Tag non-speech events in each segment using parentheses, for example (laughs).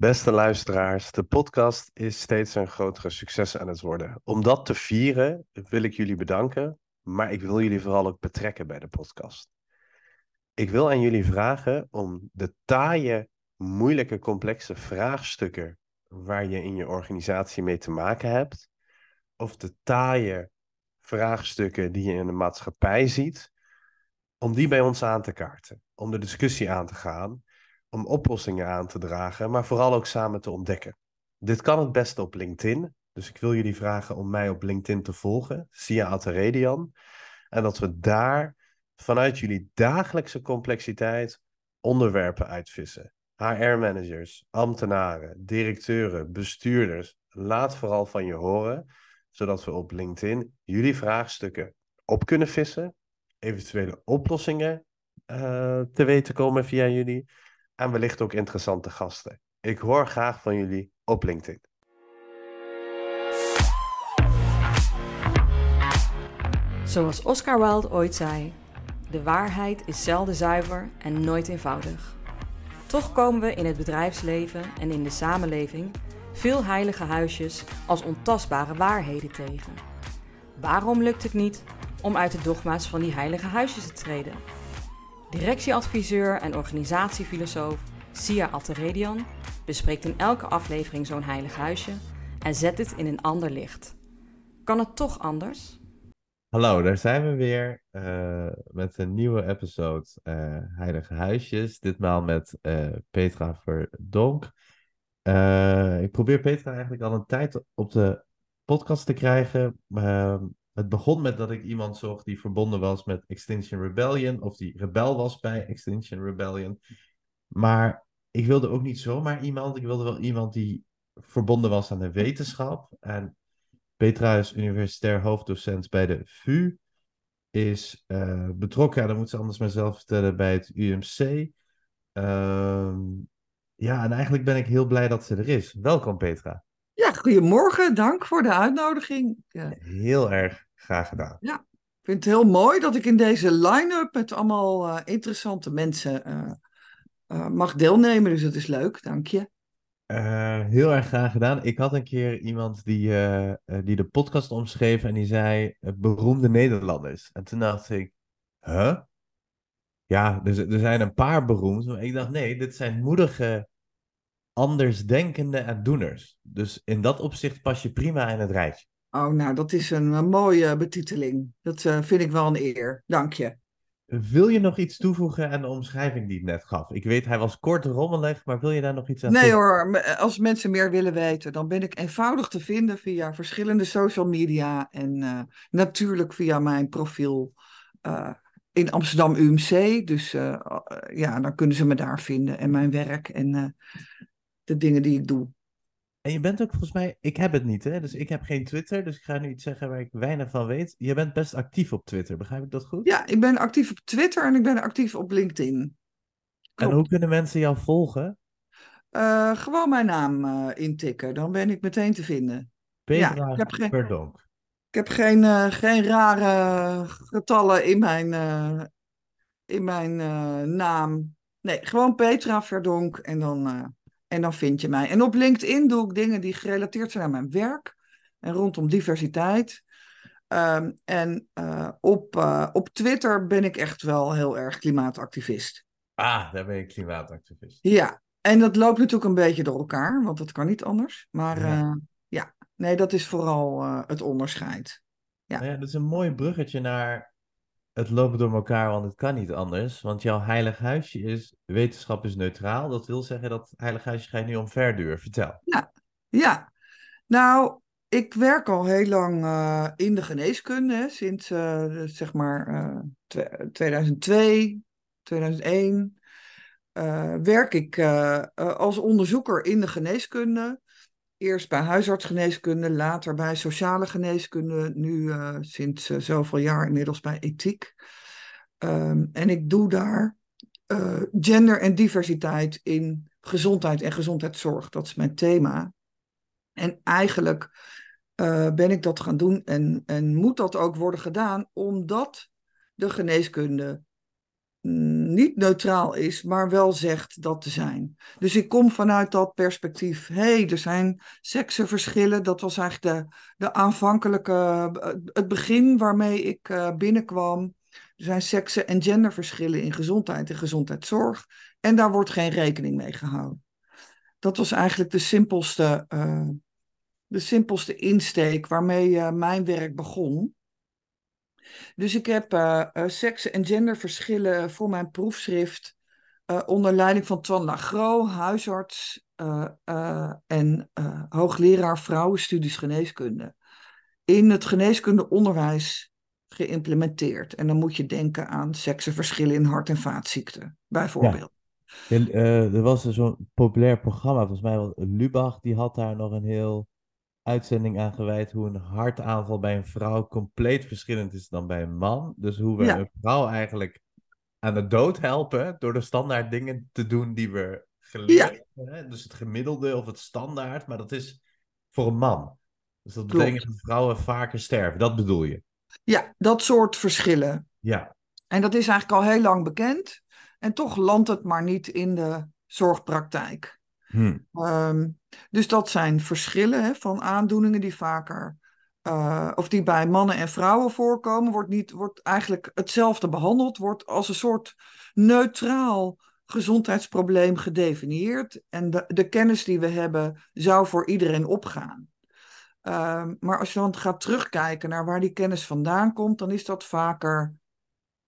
Beste luisteraars, de podcast is steeds een grotere succes aan het worden. Om dat te vieren wil ik jullie bedanken, maar ik wil jullie vooral ook betrekken bij de podcast. Ik wil aan jullie vragen om de taaie, moeilijke, complexe vraagstukken waar je in je organisatie mee te maken hebt, of de taaie vraagstukken die je in de maatschappij ziet, om die bij ons aan te kaarten, om de discussie aan te gaan om oplossingen aan te dragen, maar vooral ook samen te ontdekken. Dit kan het beste op LinkedIn. Dus ik wil jullie vragen om mij op LinkedIn te volgen, Sia Ateredian. En dat we daar vanuit jullie dagelijkse complexiteit onderwerpen uitvissen. HR-managers, ambtenaren, directeuren, bestuurders. Laat vooral van je horen, zodat we op LinkedIn jullie vraagstukken op kunnen vissen, eventuele oplossingen uh, te weten komen via jullie en wellicht ook interessante gasten. Ik hoor graag van jullie op LinkedIn. Zoals Oscar Wilde ooit zei: De waarheid is zelden zuiver en nooit eenvoudig. Toch komen we in het bedrijfsleven en in de samenleving veel heilige huisjes als ontastbare waarheden tegen. Waarom lukt het niet om uit de dogma's van die heilige huisjes te treden? Directieadviseur en organisatiefilosoof Sia Atteredian bespreekt in elke aflevering zo'n heilig huisje en zet het in een ander licht. Kan het toch anders? Hallo, daar zijn we weer uh, met een nieuwe episode uh, Heilige Huisjes. Ditmaal met uh, Petra Verdonk. ik probeer Petra eigenlijk al een tijd op de podcast te krijgen. Het begon met dat ik iemand zocht die verbonden was met Extinction Rebellion, of die rebel was bij Extinction Rebellion. Maar ik wilde ook niet zomaar iemand, ik wilde wel iemand die verbonden was aan de wetenschap. En Petra is universitair hoofddocent bij de VU, is uh, betrokken, ja, dat moet ze anders maar zelf vertellen, bij het UMC. Uh, ehm, ja, en eigenlijk ben ik heel blij dat ze er is. Welkom Petra. Ja, goedemorgen. Dank voor de uitnodiging. Ja. Heel erg Graag gedaan. Ja, ik vind het heel mooi dat ik in deze line-up met allemaal uh, interessante mensen uh, uh, mag deelnemen. Dus dat is leuk, dank je. heel erg graag gedaan. Ik had een keer iemand die, die de podcast omschreef en die zei beroemde Nederlanders. En toen dacht ik, huh? Ja, dus, er zijn een paar beroemd. Maar ik dacht, nee, dit zijn moedige, andersdenkende en doeners. Dus in dat opzicht pas je prima in het rijtje. Oh, nou, dat is een, mooie betiteling. Dat uh, vind ik wel een eer. Dank je. Wil je nog iets toevoegen aan de omschrijving die ik net gaf? Ik weet, hij was kort rommelig, maar wil je daar nog iets aan Nee hoor, als mensen meer willen weten, dan ben ik eenvoudig te vinden via verschillende social media en uh, natuurlijk via mijn profiel uh, in Amsterdam UMC. Dus ja, dan kunnen ze me daar vinden en mijn werk en de dingen die ik doe. En je bent ook volgens mij, ik heb het niet, hè? Dus ik heb geen Twitter, dus ik ga nu iets zeggen waar ik weinig van weet. Je bent best actief op Twitter, begrijp ik dat goed? Ja, ik ben actief op Twitter en ik ben actief op LinkedIn. En hoe kunnen mensen jou volgen? Uh, gewoon mijn naam uh, intikken, dan ben ik meteen te vinden. Petra ja, ik heb geen, Perdonk. Ik heb geen, uh, geen rare getallen in mijn, in mijn naam. Nee, gewoon Petra Verdonk en dan en dan vind je mij. En op LinkedIn doe ik dingen die gerelateerd zijn aan mijn werk en rondom diversiteit. Um, en uh, op, uh, op Twitter ben ik echt wel heel erg klimaatactivist. Ah, daar ben je klimaatactivist. Ja, en dat loopt natuurlijk een beetje door elkaar, want dat kan niet anders. Maar ja, uh, ja. nee, dat is vooral het onderscheid. Ja. Nou ja, dat is een mooi bruggetje naar het loopt door elkaar, want het kan niet anders. Want jouw heilig huisje is, wetenschap is neutraal. Dat wil zeggen dat heilig huisje ga je nu omverduwen. Vertel. Ja, ja. Nou, ik werk al heel lang uh, in de geneeskunde. Sinds, uh, zeg maar, uh, 2002, 2001. werk ik als onderzoeker in de geneeskunde. Eerst bij huisartsgeneeskunde, later bij sociale geneeskunde, nu uh, sinds uh, zoveel jaar inmiddels bij ethiek. Um, en ik doe daar uh, gender en diversiteit in gezondheid en gezondheidszorg. Dat is mijn thema. En eigenlijk ben ik dat gaan doen en, en moet dat ook worden gedaan, omdat de geneeskunde niet neutraal is, maar wel zegt dat te zijn. Dus ik kom vanuit dat perspectief. Hé, hey, er zijn seksenverschillen. Dat was eigenlijk de, de aanvankelijke, het begin waarmee ik uh, binnenkwam. Er zijn seksen- en genderverschillen in gezondheid en gezondheidszorg. En daar wordt geen rekening mee gehouden. Dat was eigenlijk de simpelste, uh, de simpelste insteek waarmee mijn werk begon. Dus ik heb uh, seksen- en genderverschillen voor mijn proefschrift onder leiding van Twan Lagro, huisarts en hoogleraar vrouwenstudies geneeskunde. In het geneeskundeonderwijs geïmplementeerd. En dan moet je denken aan seksenverschillen in hart- en vaatziekten, bijvoorbeeld. Uh, er was zo'n populair programma, volgens mij was Lubach, die had daar nog een heel uitzending aan gewijd hoe een hartaanval bij een vrouw compleet verschillend is dan bij een man. Dus hoe we Ja. een vrouw eigenlijk aan de dood helpen door de standaard dingen te doen die we geleerd hebben. Dus het gemiddelde of het standaard, maar dat is voor een man. Dus dat Klopt. betekent dat vrouwen vaker sterven. Dat bedoel je? Ja, dat soort verschillen. Ja. En dat is eigenlijk al heel lang bekend. En toch landt het maar niet in de zorgpraktijk. Hm. Ehm, dus dat zijn verschillen hè, van aandoeningen die vaker, eh, of die bij mannen en vrouwen voorkomen, wordt, niet, wordt eigenlijk hetzelfde behandeld, wordt als een soort neutraal gezondheidsprobleem gedefinieerd. En de, de kennis die we hebben zou voor iedereen opgaan. Ehm, maar als je dan gaat terugkijken naar waar die kennis vandaan komt, dan is dat vaker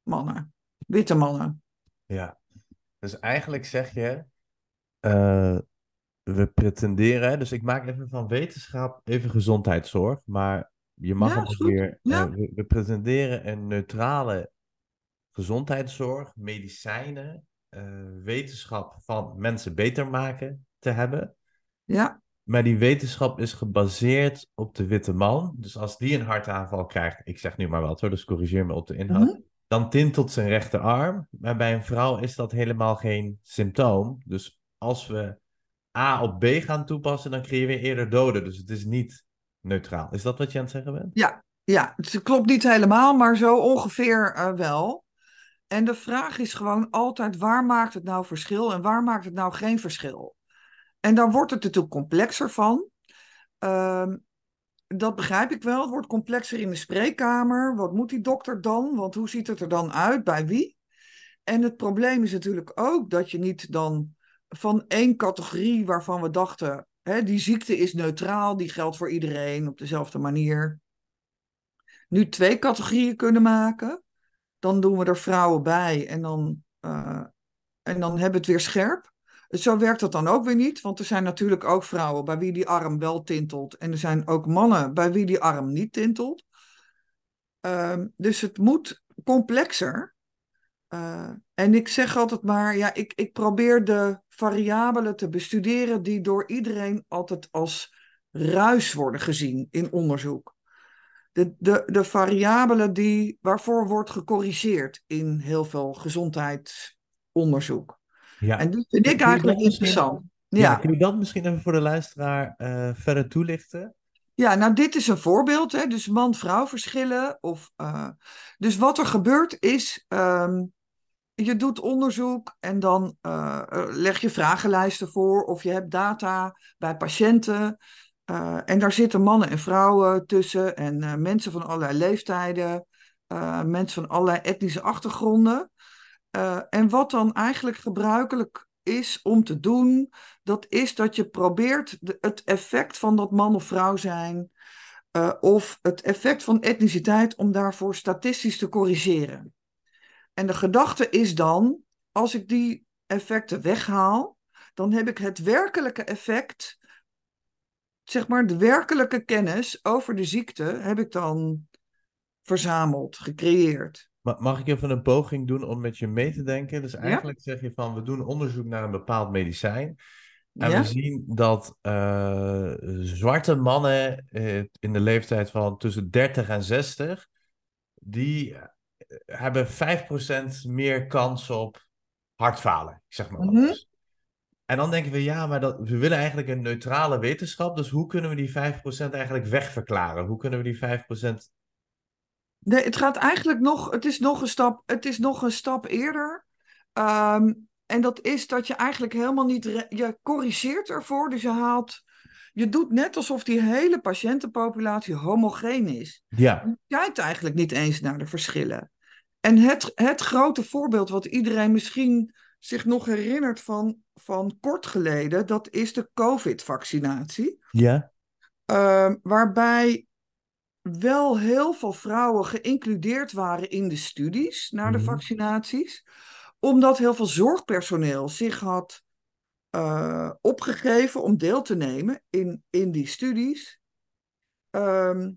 mannen, witte mannen. Ja. Dus eigenlijk zeg je, eh, we pretenderen, dus ik maak even van wetenschap even gezondheidszorg, maar je mag Ja, ook weer. Ja. eh, we, we pretenderen een neutrale gezondheidszorg, medicijnen, eh, wetenschap van mensen beter maken te hebben. Ja, Maar die wetenschap is gebaseerd op de witte man. Dus als die een hartaanval krijgt, ik zeg nu maar wat hoor, dus corrigeer me op de inhoud. Mhm. Dan tintelt zijn rechterarm. Maar bij een vrouw is dat helemaal geen symptoom. Dus als we A op B gaan toepassen, dan creëer je weer eerder doden. Dus het is niet neutraal. Is dat wat je aan het zeggen bent? ja, ja. Het klopt niet helemaal, maar zo ongeveer eh, wel. En de vraag is gewoon altijd, waar maakt het nou verschil en waar maakt het nou geen verschil? En dan wordt het natuurlijk complexer van. Ehm, dat begrijp ik wel. Het wordt complexer in de spreekkamer. Wat moet die dokter dan? Want hoe ziet het er dan uit? Bij wie? En het probleem is natuurlijk ook dat je niet dan van één categorie waarvan we dachten, hè, die ziekte is neutraal, die geldt voor iedereen op dezelfde manier, nu twee categorieën kunnen maken. Dan doen we er vrouwen bij en dan, eh, en dan hebben we het weer scherp. Zo werkt dat dan ook weer niet, want er zijn natuurlijk ook vrouwen bij wie die arm wel tintelt. En er zijn ook mannen bij wie die arm niet tintelt. Ehm, dus het moet complexer. Uh, en ik zeg altijd maar, ja, ik, ik probeer de variabelen te bestuderen die door iedereen altijd als ruis worden gezien in onderzoek. De, de, de variabelen die, waarvoor wordt gecorrigeerd in heel veel gezondheidsonderzoek. Ja. En die vind ik eigenlijk interessant. Ja, Ja. kun je dat misschien even voor de luisteraar eh, verder toelichten? Ja, nou dit is een voorbeeld, hè? dus man-vrouw verschillen. Of, eh, dus wat er gebeurt is, ehm, je doet onderzoek en dan eh, eh, leg je vragenlijsten voor of je hebt data bij patiënten. Eh, en daar zitten mannen en vrouwen tussen en mensen van allerlei leeftijden, mensen van allerlei etnische achtergronden. En wat dan eigenlijk gebruikelijk is om te doen, dat is dat je probeert het effect van dat man of vrouw zijn, of het effect van etniciteit, om daarvoor statistisch te corrigeren. En de gedachte is dan, als ik die effecten weghaal, dan heb ik het werkelijke effect, zeg maar de werkelijke kennis over de ziekte, heb ik dan verzameld, gecreëerd. Ma- Mag ik even een poging doen om met je mee te denken? Dus eigenlijk zeg je van, we doen onderzoek naar een bepaald medicijn. En Ja? we zien dat eh, zwarte mannen eh, in de leeftijd van tussen 30 en 60, die hebben 5% meer kans op hartfalen. Zeg maar. Mhm. En dan denken we, ja, maar dat, we willen eigenlijk een neutrale wetenschap. Dus hoe kunnen we die 5% eigenlijk wegverklaren? Hoe kunnen we die 5% Nee, het gaat eigenlijk nog, het is nog een stap, het is nog een stap eerder. Ehm, en dat is dat je eigenlijk helemaal niet, je corrigeert ervoor, dus je haalt, je doet net alsof die hele patiëntenpopulatie homogeen is. Ja, Je kijkt eigenlijk niet eens naar de verschillen. En het, het grote voorbeeld wat iedereen misschien zich nog herinnert van, van kort geleden, dat is de COVID-vaccinatie. ja, Ehm, waarbij wel heel veel vrouwen geïncludeerd waren in de studies naar de Mhm. vaccinaties, omdat heel veel zorgpersoneel zich had eh, opgegeven om deel te nemen in, in die studies. Ehm,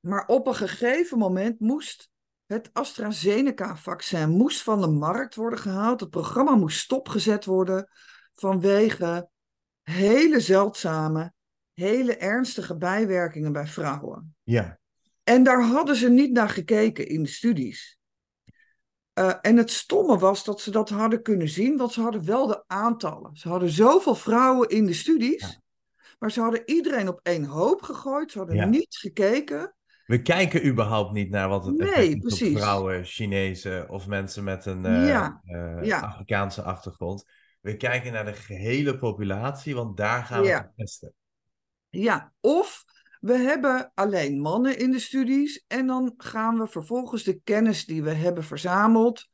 maar op een gegeven moment moest het AstraZeneca-vaccin moest van de markt worden gehaald. Het programma moest stopgezet worden vanwege hele zeldzame, hele ernstige bijwerkingen bij vrouwen. ja. En daar hadden ze niet naar gekeken in de studies. Eh, en het stomme was dat ze dat hadden kunnen zien, want ze hadden wel de aantallen. Ze hadden zoveel vrouwen in de studies, Ja. maar ze hadden iedereen op één hoop gegooid. Ze hadden Ja. niet gekeken. We kijken überhaupt niet naar wat het Nee, op vrouwen, Chinezen of mensen met een eh, Ja, eh, ja. Afrikaanse achtergrond. We kijken naar de gehele populatie, want daar gaan we Ja. testen. Ja, of we hebben alleen mannen in de studies en dan gaan we vervolgens de kennis die we hebben verzameld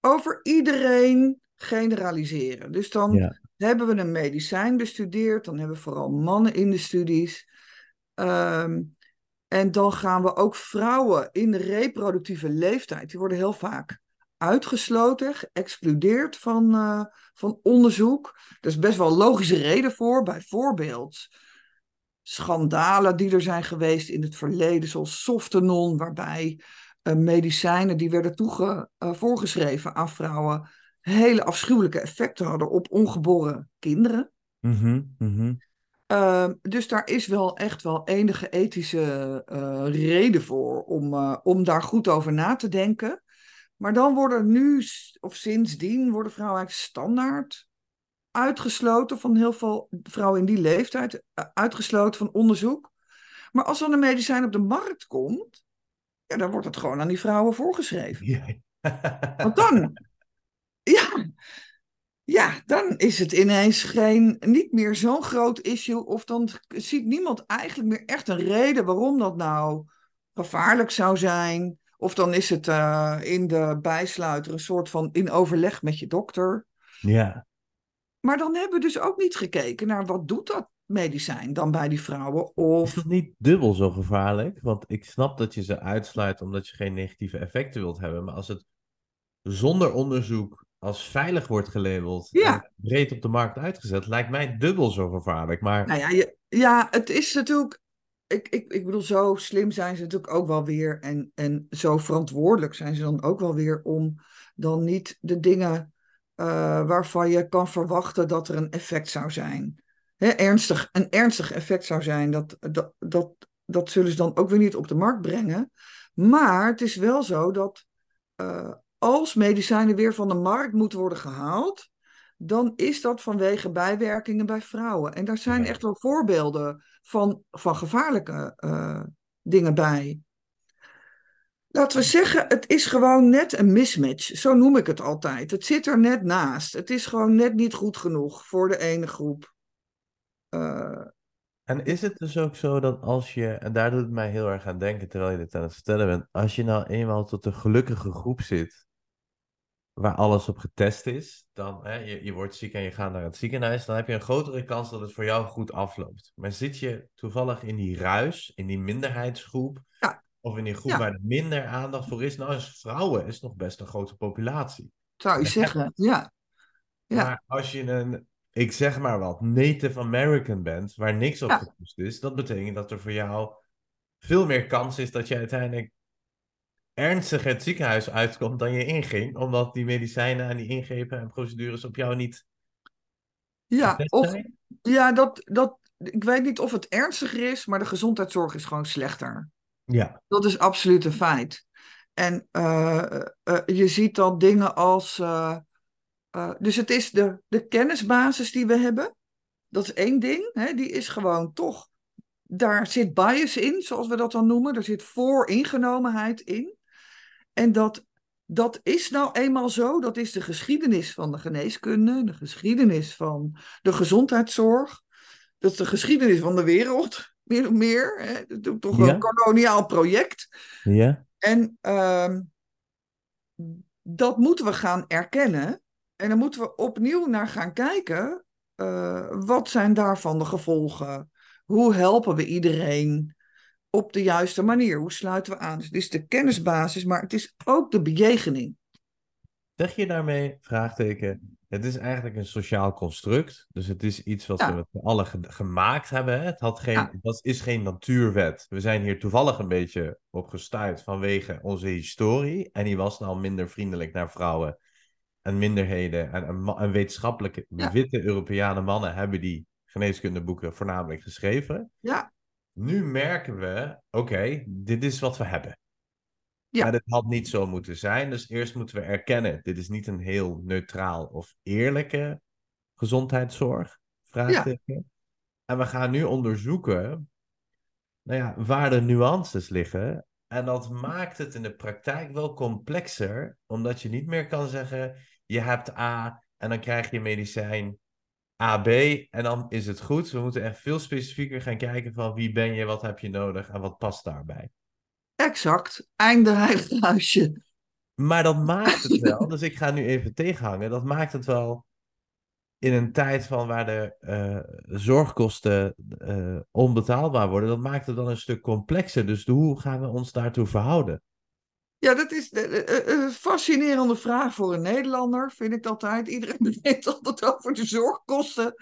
over iedereen generaliseren. Dus dan Ja. hebben we een medicijn bestudeerd, dan hebben we vooral mannen in de studies. Ehm, en dan gaan we ook vrouwen in de reproductieve leeftijd, die worden heel vaak uitgesloten, geëxcludeerd van, eh, van onderzoek. Er is best wel logische reden voor, bijvoorbeeld schandalen die er zijn geweest in het verleden, zoals Softenon, waarbij eh, medicijnen die werden toege, eh, voorgeschreven aan vrouwen hele afschuwelijke effecten hadden op ongeboren kinderen. Mhm. Ehm, dus daar is wel echt wel enige ethische eh, reden voor om, eh, om daar goed over na te denken. Maar dan worden nu, of sindsdien, worden vrouwen eigenlijk standaard uitgesloten van heel veel vrouwen in die leeftijd, eh, uitgesloten van onderzoek. Maar als dan een medicijn op de markt komt, ja, dan wordt het gewoon aan die vrouwen voorgeschreven. Ja. Want dan, ja, ja, dan is het ineens geen, niet meer zo'n groot issue. Of dan ziet niemand eigenlijk meer echt een reden waarom dat nou gevaarlijk zou zijn. Of dan is het eh, in de bijsluiter een soort van in overleg met je dokter. ja. Maar dan hebben we dus ook niet gekeken naar wat doet dat medicijn dan bij die vrouwen. Is Of dat niet dubbel zo gevaarlijk? Want ik snap dat je ze uitsluit omdat je geen negatieve effecten wilt hebben. Maar als het zonder onderzoek als veilig wordt gelabeld Ja. en breed op de markt uitgezet, lijkt mij dubbel zo gevaarlijk. Maar Nou ja, je, ja, het is natuurlijk. Ik, ik, ik bedoel, zo slim zijn ze natuurlijk ook wel weer. En, en zo verantwoordelijk zijn ze dan ook wel weer om dan niet de dingen eh, waarvan je kan verwachten dat er een effect zou zijn. Hè, ernstig, een ernstig effect zou zijn. Dat, dat, dat, dat zullen ze dan ook weer niet op de markt brengen. Maar het is wel zo dat eh, als medicijnen weer van de markt moeten worden gehaald dan is dat vanwege bijwerkingen bij vrouwen. En daar zijn Ja. echt wel voorbeelden van, van gevaarlijke eh, dingen bij. Laten we zeggen, het is gewoon net een mismatch. Zo noem ik het altijd. Het zit er net naast. Het is gewoon net niet goed genoeg voor de ene groep. Eh, En is het dus ook zo dat als je, en daar doet het mij heel erg aan denken terwijl je dit aan het vertellen bent, als je nou eenmaal tot de gelukkige groep zit, waar alles op getest is, dan hè, je, je wordt ziek en je gaat naar het ziekenhuis, dan heb je een grotere kans dat het voor jou goed afloopt. Maar zit je toevallig in die ruis, in die minderheidsgroep, Ja. of in die groep Ja. waar er minder aandacht voor is, nou is vrouwen is nog best een grote populatie. zou je Ja. zeggen, ja. Ja. Maar als je een, ik zeg maar wat, Native American bent, waar niks op Ja. getoetst is, dat betekent dat er voor jou veel meer kans is dat je uiteindelijk ernstig het ziekenhuis uitkomt dan je inging, omdat die medicijnen en die ingrepen en procedures op jou niet Ja, of, ja dat, dat, ik weet niet of het ernstiger is, maar de gezondheidszorg is gewoon slechter. Ja, Dat is absoluut een feit. En eh, eh, je ziet dan dingen als. eh, dus het is de, de kennisbasis die we hebben. Dat is één ding. Hè, die is gewoon toch daar zit bias in, zoals we dat dan noemen. Er zit vooringenomenheid in. En dat, dat is nou eenmaal zo. Dat is de geschiedenis van de geneeskunde, de geschiedenis van de gezondheidszorg. Dat is de geschiedenis van de wereld, (laughs) meer of meer. Hè? Toch Ja. een koloniaal project. Ja? En ehm, dat moeten we gaan erkennen. En dan moeten we opnieuw naar gaan kijken. eh, wat zijn daarvan de gevolgen? Hoe helpen we iedereen op de juiste manier? Hoe sluiten we aan? Dus het is de kennisbasis, maar het is ook de bejegening. Zeg je daarmee, vraagteken, het is eigenlijk een sociaal construct. Dus het is iets wat Ja. we met z'n allen ge- gemaakt hebben. hè? Het, had geen, Ja. was, is geen natuurwet. We zijn hier toevallig een beetje op gestuurd vanwege onze historie. En die was nou minder vriendelijk naar vrouwen en minderheden. En, en, wetenschappelijke Ja. witte Europeanen mannen hebben die geneeskundeboeken voornamelijk geschreven. Ja, Nu merken we, oké, dit is wat we hebben. Ja. Maar dit had niet zo moeten zijn. Dus eerst moeten we erkennen, dit is niet een heel neutraal of eerlijke gezondheidszorg. Vraagteken. En we gaan nu onderzoeken nou ja, waar de nuances liggen. En dat maakt het in de praktijk wel complexer, omdat je niet meer kan zeggen, je hebt A en dan krijg je medicijn AB en dan is het goed. We moeten echt veel specifieker gaan kijken van wie ben je, wat heb je nodig en wat past daarbij. exact. Einde huisje. Maar dat maakt het wel, (laughs) dus ik ga nu even tegenhangen, dat maakt het wel in een tijd van waar de eh, zorgkosten eh, onbetaalbaar worden, dat maakt het dan een stuk complexer. Dus hoe gaan we ons daartoe verhouden? Ja, dat is een- een een fascinerende vraag voor een Nederlander, vind ik altijd. Iedereen (laughs) heeft altijd over de zorgkosten.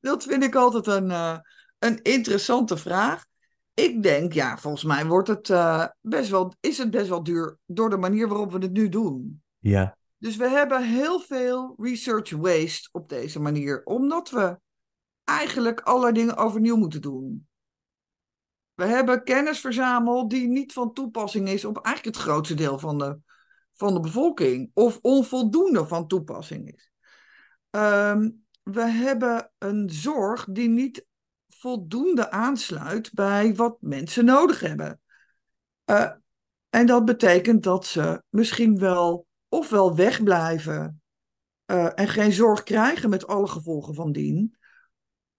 Dat vind ik altijd een, eh, een interessante vraag. Ik denk, ja, volgens mij wordt het, eh, best wel, is het best wel duur door de manier waarop we het nu doen. Ja, Dus we hebben heel veel research waste op deze manier, omdat we eigenlijk allerlei dingen overnieuw moeten doen. We hebben kennis verzameld die niet van toepassing is op eigenlijk het grootste deel van de, van de bevolking, of onvoldoende van toepassing is. Ehm, we hebben een zorg die niet voldoende aansluit bij wat mensen nodig hebben. Eh, en dat betekent dat ze misschien wel ofwel wegblijven eh, en geen zorg krijgen met alle gevolgen van dien,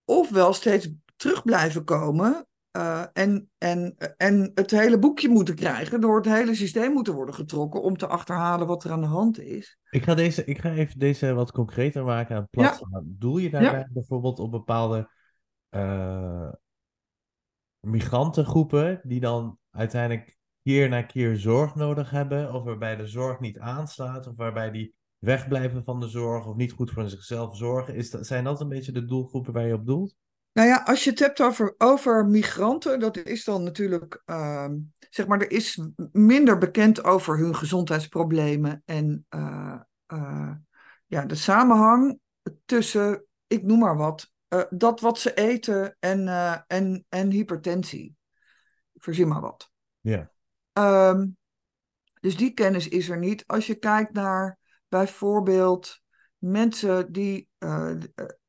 ofwel steeds terug blijven komen eh, en, en, en het hele boekje moeten krijgen, door het hele systeem moeten worden getrokken om te achterhalen wat er aan de hand is. ik ga, deze, ik ga even deze wat concreter maken aan het plat Ja. slaan. Doel je daarbij bijvoorbeeld op bepaalde eh, migrantengroepen die dan uiteindelijk keer na keer zorg nodig hebben, of waarbij de zorg niet aanslaat, of waarbij die wegblijven van de zorg, of niet goed voor zichzelf zorgen? Is dat, zijn dat een beetje de doelgroepen waar je op doelt? Nou ja, als je het hebt over, over migranten, dat is dan natuurlijk, ehm, zeg maar, er is minder bekend over hun gezondheidsproblemen en eh, eh, ja, de samenhang tussen, ik noem maar wat, eh, dat wat ze eten en, en, en hypertensie. Verzin maar wat. Ja. Ehm, dus die kennis is er niet. Als je kijkt naar bijvoorbeeld mensen die,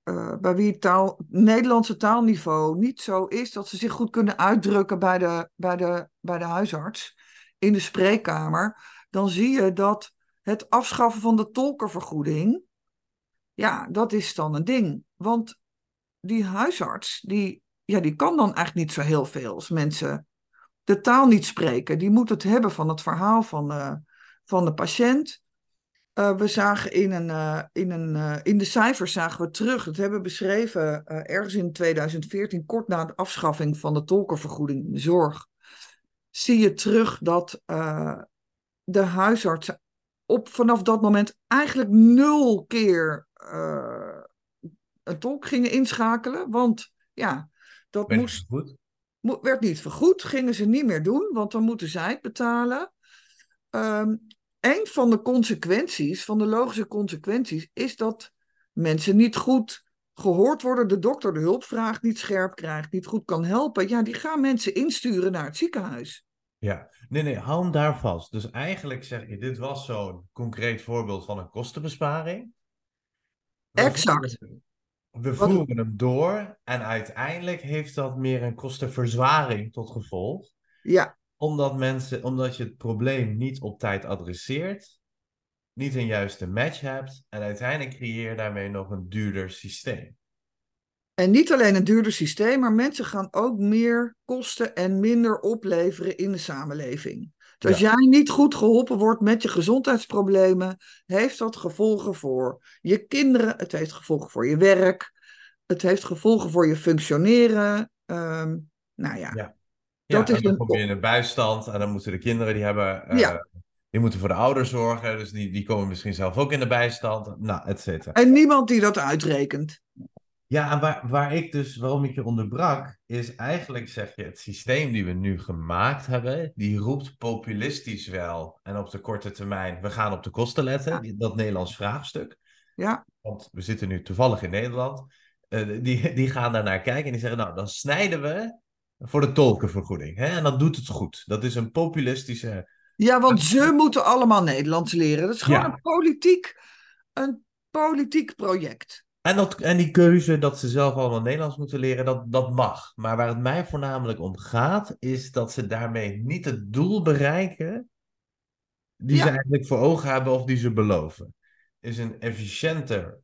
eh, bij wie het Nederlandse taalniveau niet zo is dat ze zich goed kunnen uitdrukken bij de, bij, de, bij de huisarts in de spreekkamer, dan zie je dat het afschaffen van de tolkenvergoeding, ja, dat is dan een ding. Want die huisarts, die, ja, die kan dan eigenlijk niet zo heel veel als mensen de taal niet spreken. Die moet het hebben van het verhaal van, eh, van de patiënt. Eh, we zagen in, een, eh, in, een, eh, in de cijfers zagen we terug, dat hebben we beschreven ergens in 2014, kort na de afschaffing van de tolkenvergoeding in de zorg, zie je terug dat de huisartsen op vanaf dat moment eigenlijk nul keer een tolk gingen inschakelen. Want ja, dat moest mo- werd niet vergoed, gingen ze niet meer doen, want dan moeten zij het betalen. Ehm een van de consequenties, van de logische consequenties, is dat mensen niet goed gehoord worden, de dokter de hulpvraag niet scherp krijgt, niet goed kan helpen. Ja, die gaan mensen insturen naar het ziekenhuis. Ja, nee, nee, hou hem daar vast. Dus eigenlijk zeg je, dit was zo'n concreet voorbeeld van een kostenbesparing. Waarvan Exact. we we Wat- voeren hem door en uiteindelijk heeft dat meer een kostenverzwaring tot gevolg. Ja, Omdat mensen, omdat je het probleem niet op tijd adresseert, niet een juiste match hebt en uiteindelijk creëer je daarmee nog een duurder systeem. en niet alleen een duurder systeem, maar mensen gaan ook meer kosten en minder opleveren in de samenleving. Dus als Ja. jij niet goed geholpen wordt met je gezondheidsproblemen, heeft dat gevolgen voor je kinderen, het heeft gevolgen voor je werk, het heeft gevolgen voor je functioneren. Ehm, nou ja, Ja. Dat ja, is en dan kom je in de bijstand en dan moeten de kinderen die hebben, eh, Ja. die moeten voor de ouders zorgen, dus die, die komen misschien zelf ook in de bijstand, nou, et cetera. en niemand die dat uitrekent. Ja, en waar, waar ik dus, waarom ik je onderbrak, is eigenlijk zeg je, het systeem die we nu gemaakt hebben, die roept populistisch wel. En op de korte termijn, we gaan op de kosten letten, dat Nederlands vraagstuk. Ja, Want we zitten nu toevallig in Nederland. Eh, die, die gaan daar naar kijken en die zeggen, nou, dan snijden we voor de tolkenvergoeding. Hè? En dat doet het goed. Dat is een populistische... ja want ze moeten allemaal Nederlands leren. Dat is gewoon Ja. een politiek, een politiek project. En, dat, en die keuze dat ze zelf allemaal Nederlands moeten leren, dat, dat mag. Maar waar het mij voornamelijk om gaat, is dat ze daarmee niet het doel bereiken die Ja. ze eigenlijk voor ogen hebben of die ze beloven. Is een efficiënter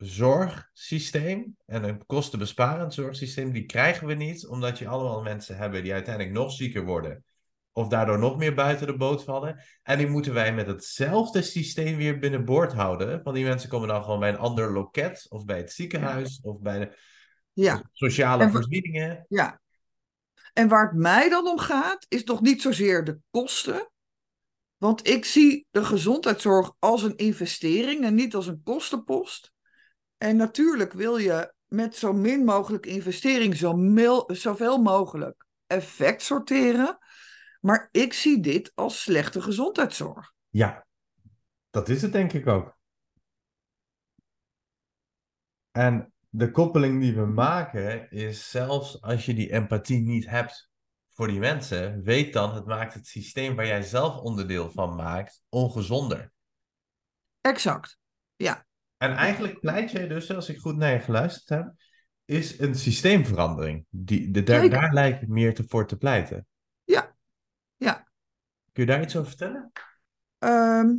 zorgsysteem en een kostenbesparend zorgsysteem, die krijgen we niet, omdat je allemaal mensen hebben die uiteindelijk nog zieker worden. Of daardoor nog meer buiten de boot vallen. En die moeten wij met hetzelfde systeem weer binnenboord houden. Want die mensen komen dan gewoon bij een ander loket. Of bij het ziekenhuis. Of bij de Ja. sociale En voorzieningen. Ja. En waar het mij dan om gaat, is nog niet zozeer de kosten. Want ik zie de gezondheidszorg als een investering en niet als een kostenpost. En natuurlijk wil je met zo min mogelijk investering zo mil- zoveel mogelijk effect sorteren. Maar ik zie dit als slechte gezondheidszorg. Ja, dat is het denk ik ook. En de koppeling die we maken is zelfs als je die empathie niet hebt voor die mensen, weet dan, het maakt het systeem waar jij zelf onderdeel van maakt ongezonder. Exact. Ja, En eigenlijk pleit jij dus, als ik goed naar je geluisterd heb, is een systeemverandering. Die, de, daar, lijkt het meer te, voor te pleiten. Ja. Ja. Kun je daar iets over vertellen? Ehm,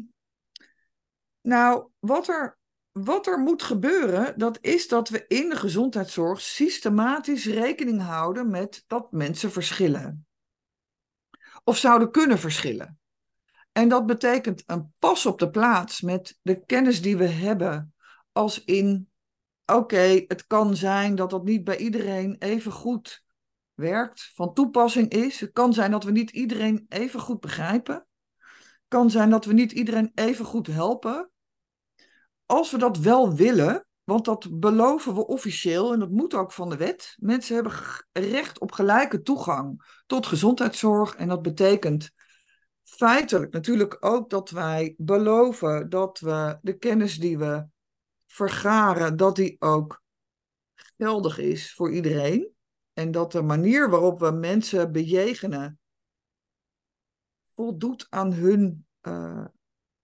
nou, wat er, wat er moet gebeuren, dat is dat we in de gezondheidszorg systematisch rekening houden met dat mensen verschillen. Of zouden kunnen verschillen. En dat betekent een pas op de plaats met de kennis die we hebben, als in, oké, het kan zijn dat dat niet bij iedereen even goed werkt, van toepassing is. Het kan zijn dat we niet iedereen even goed begrijpen kan zijn dat we niet iedereen even goed helpen. Als we dat wel willen, want dat beloven we officieel en dat moet ook van de wet. Mensen hebben recht op gelijke toegang tot gezondheidszorg en dat betekent feitelijk natuurlijk ook dat wij beloven dat we de kennis die we vergaren, dat die ook geldig is voor iedereen. En dat de manier waarop we mensen bejegenen voldoet aan hun eh,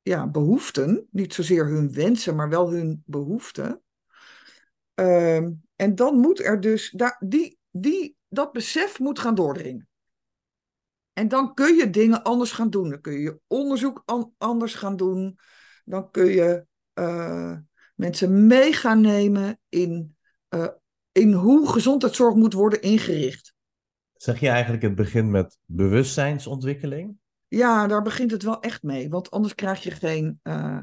ja, behoeften. Niet zozeer hun wensen, maar wel hun behoeften. Ehm, en dan moet er dus, daar, die, die, dat besef moet gaan doordringen. En dan kun je dingen anders gaan doen. Dan kun je je onderzoek an- anders gaan doen. Dan kun je eh, mensen mee gaan nemen in, eh, in hoe gezondheidszorg moet worden ingericht. Zeg je eigenlijk het begint met bewustzijnsontwikkeling? Ja, daar begint het wel echt mee. Want anders krijg je geen, eh,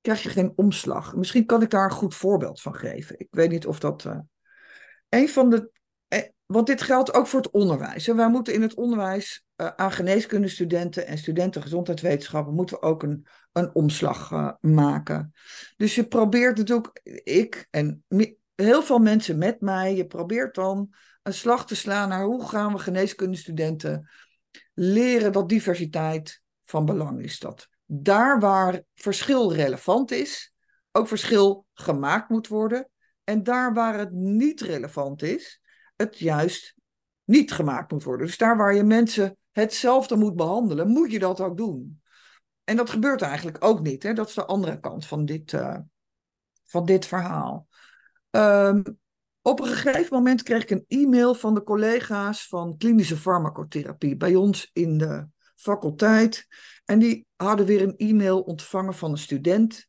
krijg je geen omslag. Misschien kan ik daar een goed voorbeeld van geven. Ik weet niet of dat. een van de. want dit geldt ook voor het onderwijs. hè. Wij moeten in het onderwijs eh, aan geneeskundestudenten en studenten gezondheidswetenschappen moeten we ook een, een omslag eh, maken. Dus je probeert natuurlijk, ik en heel veel mensen met mij, je probeert dan een slag te slaan naar hoe gaan we geneeskundestudenten leren dat diversiteit van belang is. Dat daar waar verschil relevant is, ook verschil gemaakt moet worden. En daar waar het niet relevant is, het juist niet gemaakt moet worden. Dus daar waar je mensen hetzelfde moet behandelen, moet je dat ook doen. En dat gebeurt eigenlijk ook niet. Hè? Dat is de andere kant van dit, eh, van dit verhaal. Ehm, op een gegeven moment kreeg ik een e-mail van de collega's van klinische farmacotherapie bij ons in de faculteit. En die hadden weer een e-mail ontvangen van een student.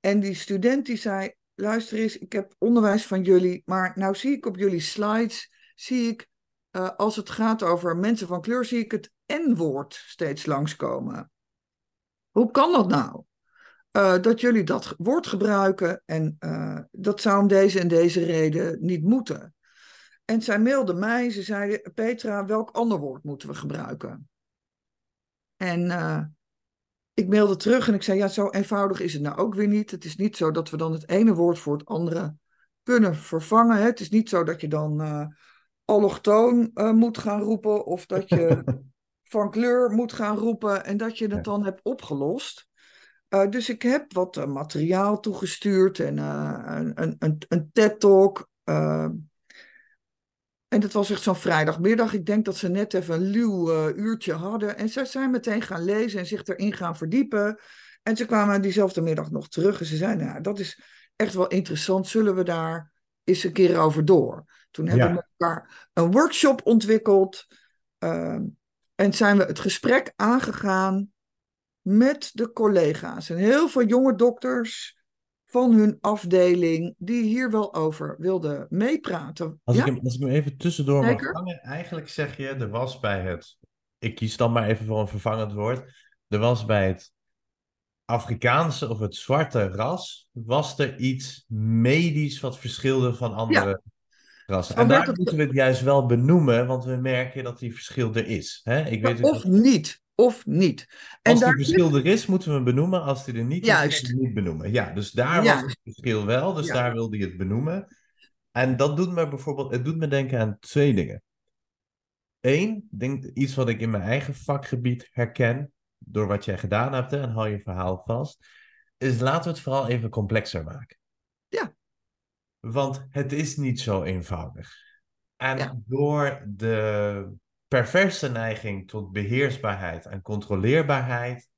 En die student die zei: Luister eens, ik heb onderwijs van jullie, maar nou zie ik op jullie slides, zie ik, uh, als het gaat over mensen van kleur, zie ik het N-woord steeds langskomen. Hoe kan dat nou? Uh, dat jullie dat woord gebruiken en uh, dat zou om deze en deze reden niet moeten. En zij mailde mij, ze zei, Petra, welk ander woord moeten we gebruiken? En ik mailde terug en ik zei, ja, zo eenvoudig is het nou ook weer niet. Het is niet zo dat we dan het ene woord voor het andere kunnen vervangen. Hè? Het is niet zo dat je dan allochtoon uh, moet gaan roepen of dat je (laughs) van kleur moet gaan roepen en dat je het dan hebt opgelost. Uh, dus ik heb wat materiaal toegestuurd en een, een, een, een TED-talk. En dat was echt zo'n vrijdagmiddag. Ik denk dat ze net even een luw uurtje hadden. En ze zijn meteen gaan lezen en zich erin gaan verdiepen. En ze kwamen diezelfde middag nog terug. En ze zeiden, nou, dat is echt wel interessant. Zullen we daar eens een keer over door? Toen hebben ja. we elkaar een workshop ontwikkeld. Uh, en zijn we het gesprek aangegaan met de collega's. En heel veel jonge dokters van hun afdeling die hier wel over wilden meepraten. Als, ja? ik, hem, als ik hem even tussendoor mag hangen, eigenlijk zeg je, er was bij het, ik kies dan maar even voor een vervangend woord, er was bij het Afrikaanse of het zwarte ras, was er iets medisch wat verschilde van andere rassen. En daar moeten we het juist wel benoemen, want we merken dat die verschil er is. Hè? Ik weet of dat... niet of niet. En als die verschil er is, moeten we hem benoemen. Als die er niet is, moeten we niet benoemen. Ja, dus daar Juist. was het verschil wel. Dus ja. daar wilde hij het benoemen. En dat doet me bijvoorbeeld, het doet me denken aan twee dingen. Eén, denk, iets wat ik in mijn eigen vakgebied herken, door wat jij gedaan hebt, en hou je verhaal vast, is laten we het vooral even complexer maken. Want het is niet zo eenvoudig. En ja. door de perverse neiging tot beheersbaarheid en controleerbaarheid.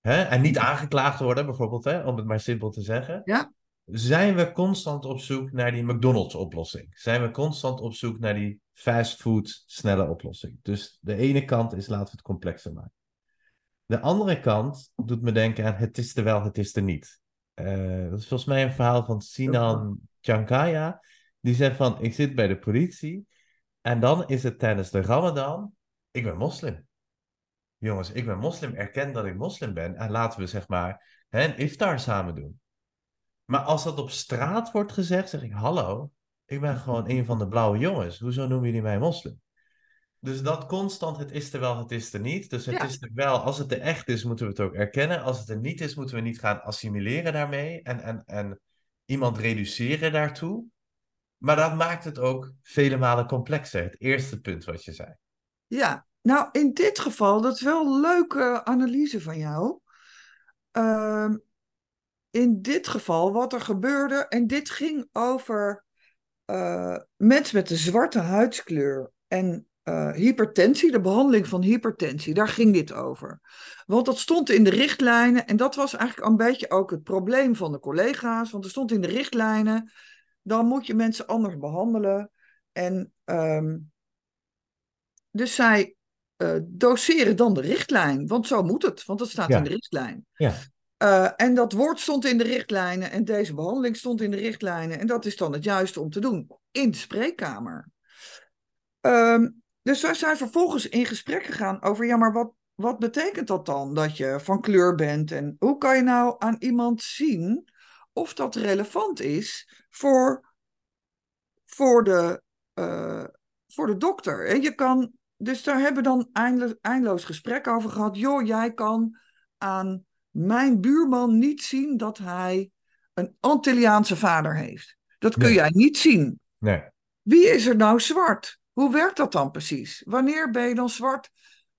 Hè, en niet aangeklaagd worden, bijvoorbeeld, hè, om het maar simpel te zeggen. Ja. Zijn we constant op zoek naar die McDonald's-oplossing? Zijn we constant op zoek naar die fastfood snelle oplossing? Dus de ene kant is laten we het complexer maken. De andere kant doet me denken aan het is er wel, het is er niet. Uh, dat is volgens mij een verhaal van Sinan Chankaya. Die zegt van, ik zit bij de politie en dan is het tijdens de Ramadan, ik ben moslim. Jongens, ik ben moslim, erken dat ik moslim ben en laten we zeg maar hè, een iftar samen doen. Maar als dat op straat wordt gezegd, zeg ik, hallo, ik ben gewoon een van de blauwe jongens. Hoezo noemen jullie mij moslim? Dus dat constant, het is er wel, het is er niet. Dus het ja. is er wel, als het er echt is, moeten we het ook erkennen. Als het er niet is, moeten we niet gaan assimileren daarmee en, en, en iemand reduceren daartoe. Maar dat maakt het ook vele malen complexer. Het eerste punt wat je zei. Ja, nou in dit geval, dat is wel een leuke analyse van jou. Uh, in dit geval, wat er gebeurde, en dit ging over uh, mensen met een zwarte huidskleur en uh, hypertensie, de behandeling van hypertensie. Daar ging dit over. Want dat stond in de richtlijnen, en dat was eigenlijk een beetje ook het probleem van de collega's, want er stond in de richtlijnen dan moet je mensen anders behandelen. En um, dus zij uh, doseren dan de richtlijn, want zo moet het, want dat staat ja. in de richtlijn. Ja. Uh, en dat woord stond in de richtlijnen en deze behandeling stond in de richtlijnen. En dat is dan het juiste om te doen in de spreekkamer. Um, dus wij zijn vervolgens in gesprek gegaan over, ja, maar wat, wat betekent dat dan dat je van kleur bent? En hoe kan je nou aan iemand zien of dat relevant is voor, voor, de, uh, voor de dokter. En je kan, dus daar hebben we dan eindeloos, eindeloos gesprek over gehad. Joh, jij kan aan mijn buurman niet zien dat hij een Antilliaanse vader heeft. Dat kun Nee. jij niet zien. Nee. Wie is er nou zwart? Hoe werkt dat dan precies? Wanneer ben je dan zwart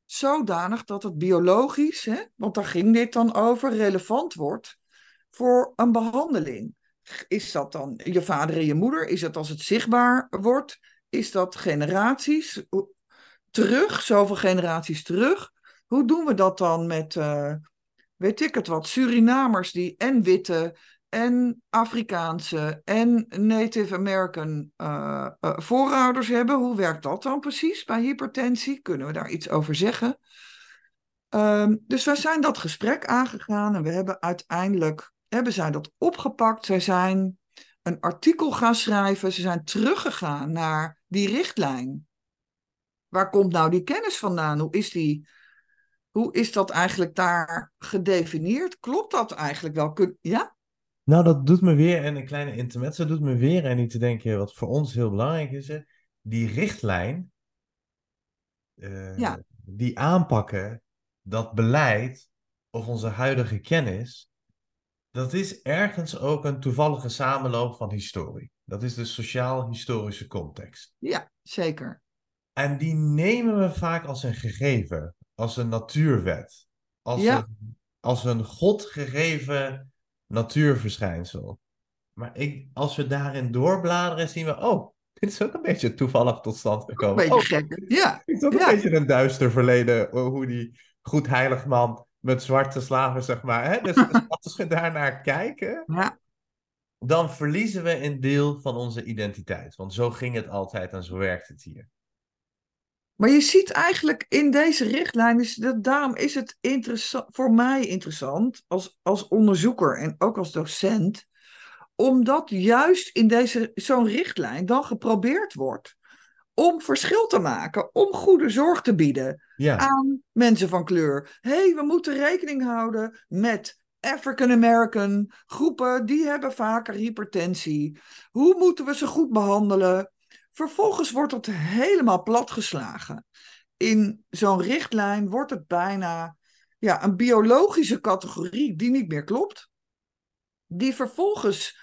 zodanig dat het biologisch, hè, want daar ging dit dan over, relevant wordt voor een behandeling? Is dat dan je vader en je moeder? Is het als het zichtbaar wordt? Is dat generaties terug, zoveel generaties terug? Hoe doen we dat dan met, uh, weet ik het wat, Surinamers die en witte en Afrikaanse en Native American uh, uh, voorouders hebben. Hoe werkt dat dan precies bij hypertensie? Kunnen we daar iets over zeggen? Um, dus wij zijn dat gesprek aangegaan en we hebben uiteindelijk hebben zij dat opgepakt. Zij zijn een artikel gaan schrijven. Ze zijn teruggegaan naar die richtlijn. Waar komt nou die kennis vandaan? Hoe is, die, hoe is dat eigenlijk daar gedefinieerd? Klopt dat eigenlijk wel? Ja? Nou, dat doet me weer, en een kleine intermezzo doet me weer en niet te denken wat voor ons heel belangrijk is. Die richtlijn, uh, ja. die aanpakken, dat beleid of onze huidige kennis, dat is ergens ook een toevallige samenloop van historie. Dat is de sociaal-historische context. Ja, zeker. En die nemen we vaak als een gegeven, als een natuurwet, als, ja. een, als een God gegeven natuurverschijnsel. Maar ik, als we daarin doorbladeren, zien we, oh, dit is ook een beetje toevallig tot stand gekomen. Een beetje oh, gek, ja. Het is ook ja. een beetje een duister verleden, hoe die goed heilig man met zwarte slaven, zeg maar. Hè? Dus, dus (laughs) als we daarnaar kijken, ja. dan verliezen we een deel van onze identiteit. Want zo ging het altijd en zo werkt het hier. Maar je ziet eigenlijk in deze richtlijn, dat, daarom is het voor mij interessant als, als onderzoeker en ook als docent, omdat juist in deze, zo'n richtlijn dan geprobeerd wordt om verschil te maken, om goede zorg te bieden ja. aan mensen van kleur. Hé, hey, we moeten rekening houden met African American groepen, die hebben vaker hypertensie. Hoe moeten we ze goed behandelen? Vervolgens wordt het helemaal platgeslagen. In zo'n richtlijn wordt het bijna ja, een biologische categorie die niet meer klopt. Die vervolgens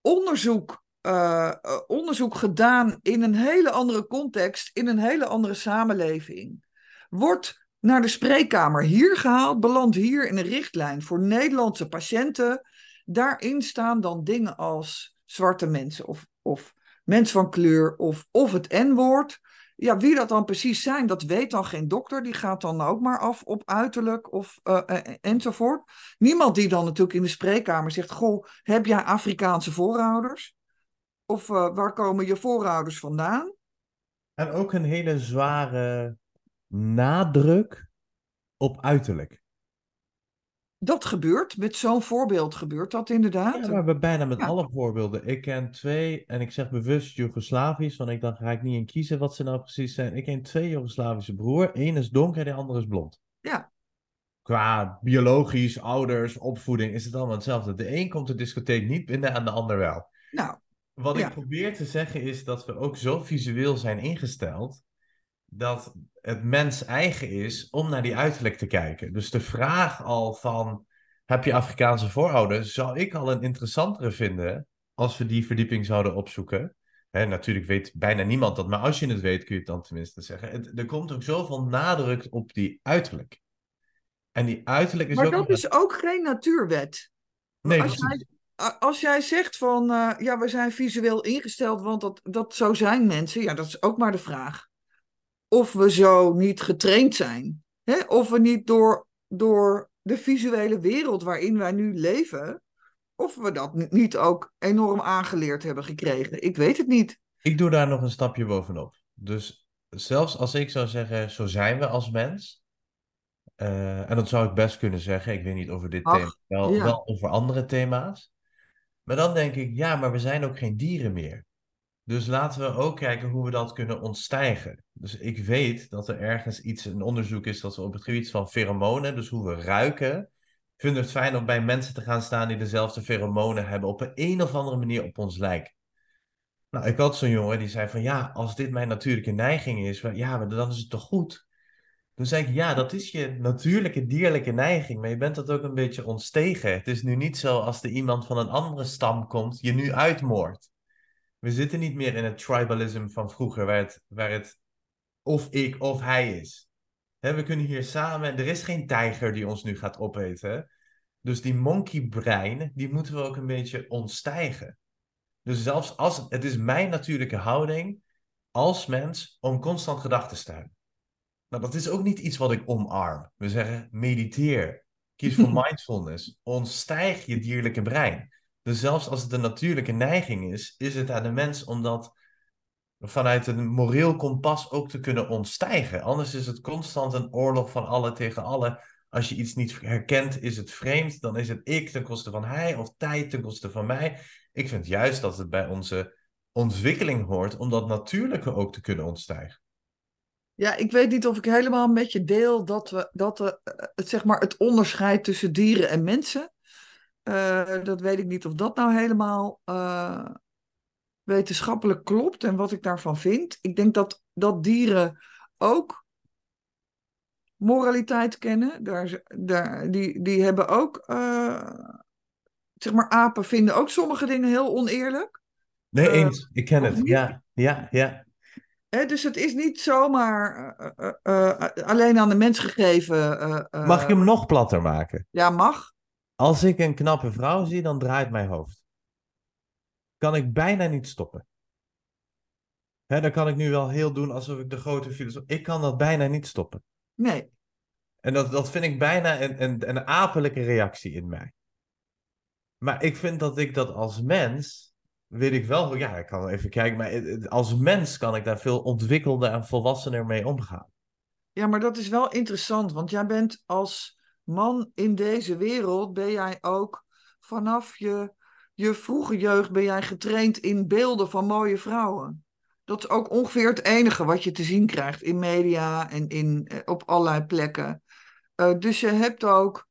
onderzoek uh, onderzoek gedaan in een hele andere context, in een hele andere samenleving. Wordt naar de spreekkamer hier gehaald, belandt hier in een richtlijn voor Nederlandse patiënten. Daarin staan dan dingen als zwarte mensen of, of mensen van kleur of, of het N-woord. Ja, wie dat dan precies zijn, dat weet dan geen dokter. Die gaat dan ook maar af op uiterlijk of uh, enzovoort. Niemand die dan natuurlijk in de spreekkamer zegt: Goh, heb jij Afrikaanse voorouders? Of uh, waar komen je voorouders vandaan? En ook een hele zware nadruk op uiterlijk. Dat gebeurt, met zo'n voorbeeld gebeurt dat inderdaad. Ja, maar bijna met ja. alle voorbeelden. Ik ken twee, en ik zeg bewust Joegoslavisch, want ik dacht, ga ik niet in kiezen wat ze nou precies zijn. Ik ken twee Joegoslavische broer. Eén is donker, de andere is blond. Ja. Qua biologisch, ouders, opvoeding is het allemaal hetzelfde. De een komt de discotheek niet binnen en de ander wel. Nou, wat ja. ik probeer te zeggen is dat we ook zo visueel zijn ingesteld dat het mens eigen is om naar die uiterlijk te kijken. Dus de vraag al van heb je Afrikaanse voorouders, zou ik al een interessantere vinden als we die verdieping zouden opzoeken. Hè, natuurlijk weet bijna niemand dat, maar als je het weet kun je het dan tenminste zeggen. Het, er komt ook zoveel nadruk op die uiterlijk. En die uiterlijk is maar ook... dat is ook geen natuurwet. Nee, als jij, als jij zegt van, uh, ja, we zijn visueel ingesteld, want dat, dat zo zijn mensen, ja, dat is ook maar de vraag. Of we zo niet getraind zijn. Hè? Of we niet door, door de visuele wereld waarin wij nu leven, of we dat niet ook enorm aangeleerd hebben gekregen. Ik weet het niet. Ik doe daar nog een stapje bovenop. Dus zelfs als ik zou zeggen, zo zijn we als mens. Uh, en dat zou ik best kunnen zeggen. Ik weet niet over dit Ach, thema, wel, ja. wel over andere thema's. Maar dan denk ik, ja, maar we zijn ook geen dieren meer. Dus laten we ook kijken hoe we dat kunnen ontstijgen. Dus ik weet dat er ergens iets, een onderzoek is dat we op het gebied van pheromonen, dus hoe we ruiken, vinden het fijn om bij mensen te gaan staan die dezelfde pheromonen hebben, op een, een of andere manier op ons lijken. Nou, ik had zo'n jongen die zei van ja, als dit mijn natuurlijke neiging is, ja, dan is het toch goed? Toen zei ik, ja, dat is je natuurlijke dierlijke neiging, maar je bent dat ook een beetje ontstegen. Het is nu niet zo als er iemand van een andere stam komt, je nu uitmoordt. We zitten niet meer in het tribalism van vroeger, waar het, waar het of ik of hij is. He, we kunnen hier samen, er is geen tijger die ons nu gaat opeten. Dus die monkey brein, die moeten we ook een beetje ontstijgen. Dus zelfs als, het is mijn natuurlijke houding als mens om constant gedachten te hebben. Nou, dat is ook niet iets wat ik omarm. We zeggen mediteer. Kies voor (laughs) mindfulness. Ontstijg je dierlijke brein. Dus zelfs als het een natuurlijke neiging is, is het aan de mens om dat vanuit een moreel kompas ook te kunnen ontstijgen. Anders is het constant een oorlog van alle tegen alle. Als je iets niet herkent, is het vreemd. Dan is het ik ten koste van hij of tijd ten koste van mij. Ik vind juist dat het bij onze ontwikkeling hoort om dat natuurlijke ook te kunnen ontstijgen. Ja, ik weet niet of ik helemaal met je deel dat we dat eh, het, zeg maar, het onderscheid tussen dieren en mensen. Uh, dat weet ik niet of dat nou helemaal uh, wetenschappelijk klopt en wat ik daarvan vind. Ik denk dat, dat dieren ook moraliteit kennen. Daar, daar, die, die hebben ook, uh, zeg maar, apen vinden ook sommige dingen heel oneerlijk. Nee, eens. Ik ken het. Ja, ja, ja. He, dus het is niet zomaar uh, uh, alleen aan de mens gegeven. mag ik hem nog platter maken? Ja, mag. Als ik een knappe vrouw zie, dan draait mijn hoofd. Kan ik bijna niet stoppen. Hè, dan kan ik nu wel heel doen alsof ik de grote filosoof... Ik kan dat bijna niet stoppen. Nee. En dat, dat vind ik bijna een, een, een apenlijke reactie in mij. Maar ik vind dat ik dat als mens weet ik wel, ja, ik kan even kijken, maar als mens kan ik daar veel ontwikkelder en volwassener mee omgaan. Ja, maar dat is wel interessant, want jij bent als man in deze wereld, ben jij ook vanaf je, je vroege jeugd, ben jij getraind in beelden van mooie vrouwen. Dat is ook ongeveer het enige wat je te zien krijgt in media en in, eh, op allerlei plekken. Uh, dus je hebt ook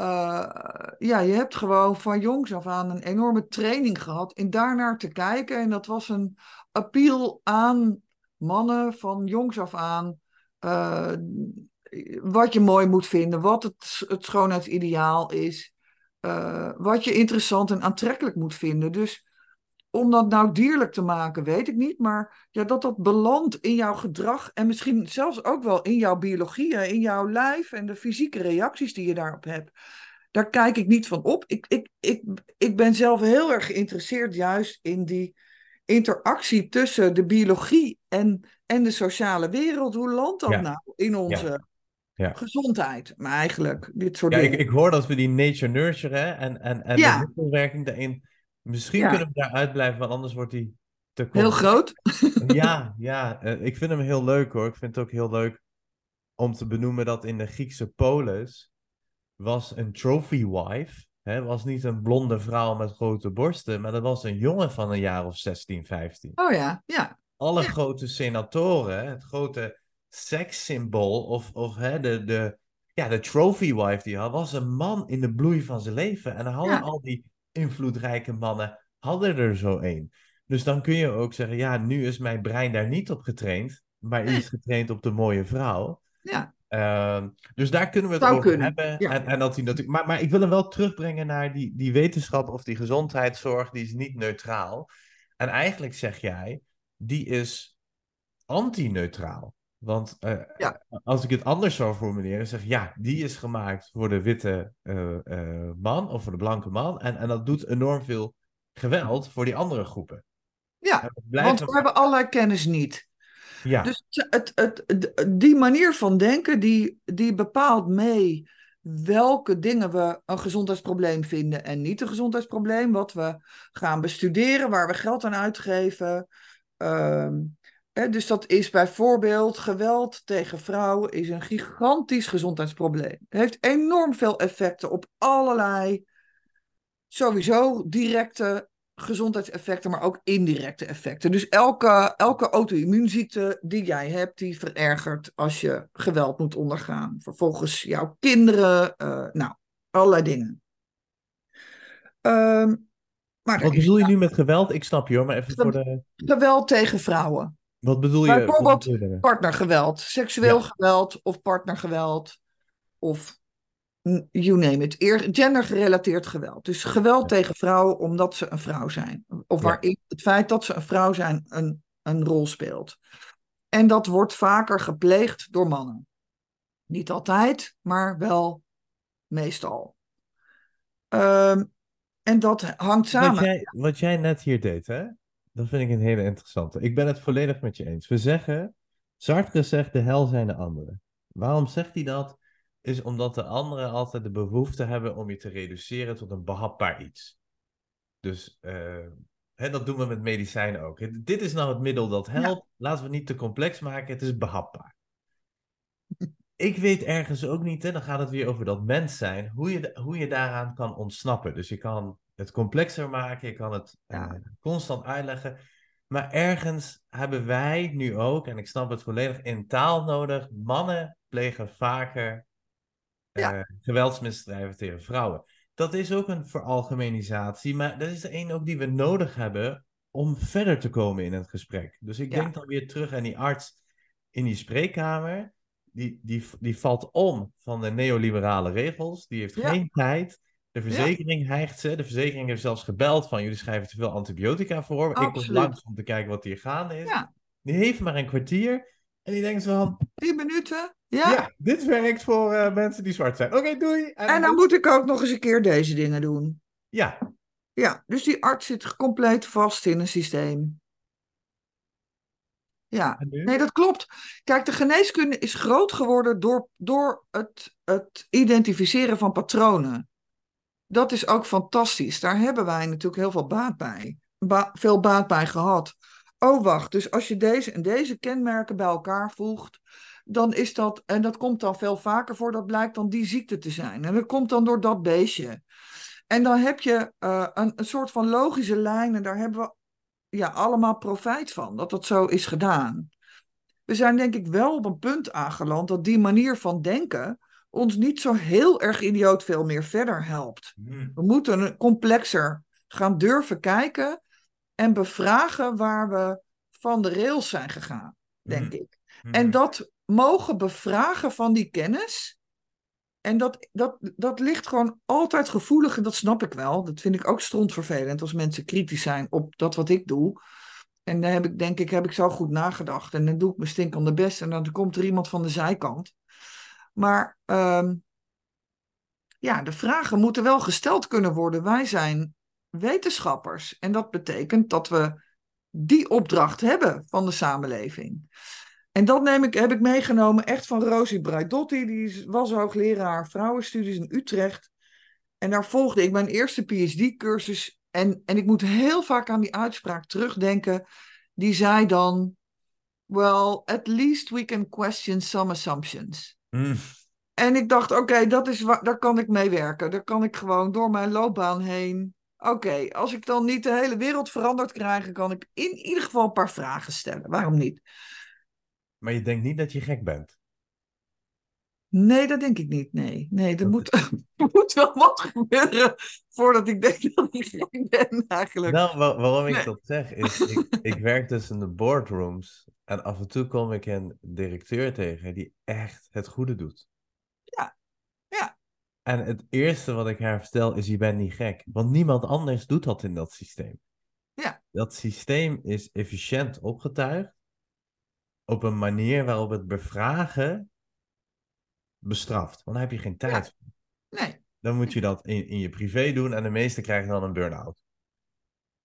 uh, ja, je hebt gewoon van jongs af aan een enorme training gehad in daarnaar te kijken. En dat was een appeal aan mannen van jongs af aan. Wat je mooi moet vinden, wat het, het schoonheidsideaal is. Uh, wat je interessant en aantrekkelijk moet vinden. Dus om dat nou dierlijk te maken, weet ik niet. Maar ja, dat dat belandt in jouw gedrag en misschien zelfs ook wel in jouw biologie, in jouw lijf en de fysieke reacties die je daarop hebt. Daar kijk ik niet van op. Ik, ik, ik, ik ben zelf heel erg geïnteresseerd juist in die interactie tussen de biologie en, en de sociale wereld. Hoe landt dat nou in onze ja. Ja. gezondheid? Maar eigenlijk, dit soort ja, dingen. Ik, ik hoor dat we die nature-nurture en, en, en de wisselwerking daarin Misschien ja. kunnen we daar uitblijven, want anders wordt hij te kort. Heel groot? ja, ja. ik vind hem heel leuk hoor. Ik vind het ook heel leuk om te benoemen dat in de Griekse polis was een trophy wife. Hè, was niet een blonde vrouw met grote borsten, maar dat was een jongen van een jaar of 16, 15. Oh ja, ja. Alle ja. grote senatoren, het grote sekssymbool of, of hè, de, de, ja, de trophy wife die had, was een man in de bloei van zijn leven. En dan hadden ja. al die invloedrijke mannen hadden er zo één. Dus dan kun je ook zeggen, ja, nu is mijn brein daar niet op getraind, maar is getraind op de mooie vrouw. Ja. Uh, dus daar kunnen we het Zou over kunnen. hebben. Ja. En, en dat die natuurlijk, maar, maar ik wil hem wel terugbrengen naar die, die wetenschap of die gezondheidszorg, die is niet neutraal. En eigenlijk zeg jij, die is anti-neutraal. Want uh, Ja. als ik het anders zou formuleren, zeg ja, die is gemaakt voor de witte uh, uh, man of voor de blanke man. En, en dat doet enorm veel geweld voor die andere groepen. Ja, we want we hebben allerlei kennis niet. Ja, Dus het, het, het- die manier van denken, die, die bepaalt mee welke dingen we een gezondheidsprobleem vinden en niet een gezondheidsprobleem. Wat we gaan bestuderen, waar we geld aan uitgeven. Ehm, dus dat is bijvoorbeeld geweld tegen vrouwen is een gigantisch gezondheidsprobleem. Het heeft enorm veel effecten op allerlei, sowieso directe gezondheidseffecten, maar ook indirecte effecten. Dus elke, elke auto-immuunziekte die jij hebt, die verergert als je geweld moet ondergaan. Vervolgens jouw kinderen, eh, nou, allerlei dingen. Ehm, maar wat bedoel je nu met geweld? Ik snap je hoor, maar even voor de... geweld tegen vrouwen. Wat bedoel je? Bijvoorbeeld wat? Partnergeweld, seksueel Ja. geweld of partnergeweld of you name it. Eer, gendergerelateerd geweld. Dus geweld Ja. tegen vrouwen omdat ze een vrouw zijn. Of Ja. waarin het feit dat ze een vrouw zijn een, een rol speelt. En dat wordt vaker gepleegd door mannen. Niet altijd, maar wel meestal. Ehm, en dat hangt Wat samen. jij, wat jij net hier deed, hè? Dat vind ik een hele interessante. Ik ben het volledig met je eens. We zeggen, Sartre zegt de hel zijn de anderen. Waarom zegt hij dat? Is omdat de anderen altijd de behoefte hebben om je te reduceren tot een behapbaar iets. Dus eh, hè, dat doen we met medicijnen ook. Dit is nou het middel dat helpt. Laten we het niet te complex maken. Het is behapbaar. (laughs) Ik weet ergens ook niet, hè, dan gaat het weer over dat mens zijn, hoe je, hoe je daaraan kan ontsnappen. Dus je kan het complexer maken, je kan het Ja. eh, constant uitleggen. Maar ergens hebben wij nu ook, en ik snap het volledig, in taal nodig. Mannen plegen vaker eh, Ja. geweldsmisdrijven tegen vrouwen. Dat is ook een veralgemenisatie, maar dat is de een ook die we nodig hebben om verder te komen in het gesprek. Dus ik Ja. denk dan weer terug aan die arts in die spreekkamer. Die, die, die valt om van de neoliberale regels. Die heeft geen tijd. De verzekering hijgt ze. De verzekering heeft zelfs gebeld van jullie schrijven te veel antibiotica voor. Ik kom langs om te kijken wat hier gaande is. Ja. Die heeft maar een kwartier. En die denkt van, Tien minuten? Ja. ja, dit werkt voor eh, mensen die zwart zijn. Oké, doei. En dan moet ik ook nog eens een keer deze dingen doen. Ja, Ja, dus die arts zit compleet vast in een systeem. Ja, en nee, dat klopt. Kijk, de geneeskunde is groot geworden door, door het, het identificeren van patronen. Dat is ook fantastisch. Daar hebben wij natuurlijk heel veel baat bij. Veel baat bij gehad. Oh, wacht. Dus als je deze en deze kenmerken bij elkaar voegt, dan is dat, en dat komt dan veel vaker voor, dat blijkt dan die ziekte te zijn. En dat komt dan door dat beestje. En dan heb je eh, een, een soort van logische lijn en daar hebben we ja, allemaal profijt van, dat dat zo is gedaan. We zijn denk ik wel op een punt aangeland dat die manier van denken ons niet zo heel erg idioot veel meer verder helpt. Hm. We moeten complexer gaan durven kijken en bevragen waar we van de rails zijn gegaan, denk Mhm. ik. En Mhm. dat mogen bevragen van die kennis. En dat, dat, dat ligt gewoon altijd gevoelig, en dat snap ik wel. Dat vind ik ook strontvervelend als mensen kritisch zijn op dat wat ik doe. En dan heb ik, denk ik, heb ik zo goed nagedacht. En dan doe ik mijn stinkende best en dan komt er iemand van de zijkant. Maar ehm, ja, de vragen moeten wel gesteld kunnen worden. Wij zijn wetenschappers. En dat betekent dat we die opdracht hebben van de samenleving. En dat neem ik, heb ik meegenomen echt van Rosie Braidotti. Die was hoogleraar vrouwenstudies in Utrecht. En daar volgde ik mijn eerste PhD-cursus. En, en ik moet heel vaak aan die uitspraak terugdenken. Die zei dan: Well, at least we can question some assumptions. Hm. En ik dacht, oké, dat is daar kan ik mee werken. Daar kan ik gewoon door mijn loopbaan heen. Oké, als ik dan niet de hele wereld veranderd krijg, kan ik in ieder geval een paar vragen stellen. Waarom niet? Maar je denkt niet dat je gek bent. Nee, dat denk ik niet. Nee, nee er moet, (laughs) er moet wel wat gebeuren voordat ik denk dat ik (laughs) gek ben eigenlijk. Nou, wa- waarom ik Nee. dat zeg, is (laughs) ik, ik werk dus in de boardrooms en af en toe kom ik een directeur tegen die echt het goede doet. Ja, ja. En het eerste wat ik haar vertel is, je bent niet gek. Want niemand anders doet dat in dat systeem. Ja. Dat systeem is efficiënt opgetuigd op een manier waarop het bevragen bestraft. Want dan heb je geen tijd voor. Nee, Dan moet je dat in, in je privé doen en de meesten krijgen dan een burn-out.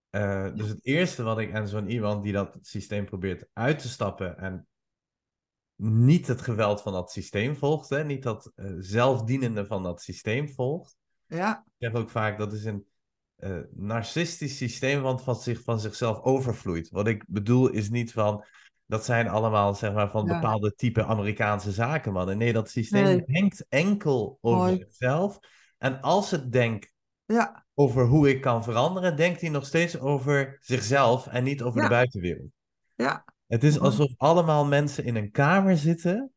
Eh, dus het eerste wat ik aan zo'n iemand die dat systeem probeert uit te stappen en niet het geweld van dat systeem volgt, hè, niet dat eh, zelfdienende van dat systeem volgt. ja, Ik zeg ook vaak dat is een eh, narcistisch systeem wat van, zich, van zichzelf overvloeit. Wat ik bedoel is niet van dat zijn allemaal zeg maar van Ja. bepaalde type Amerikaanse zakenmannen. Nee, dat systeem Nee. denkt enkel over Mooi. zichzelf. En als het denkt ja, over hoe ik kan veranderen, denkt hij nog steeds over zichzelf en niet over Ja. de buitenwereld. ja, Het is Mooi. alsof allemaal mensen in een kamer zitten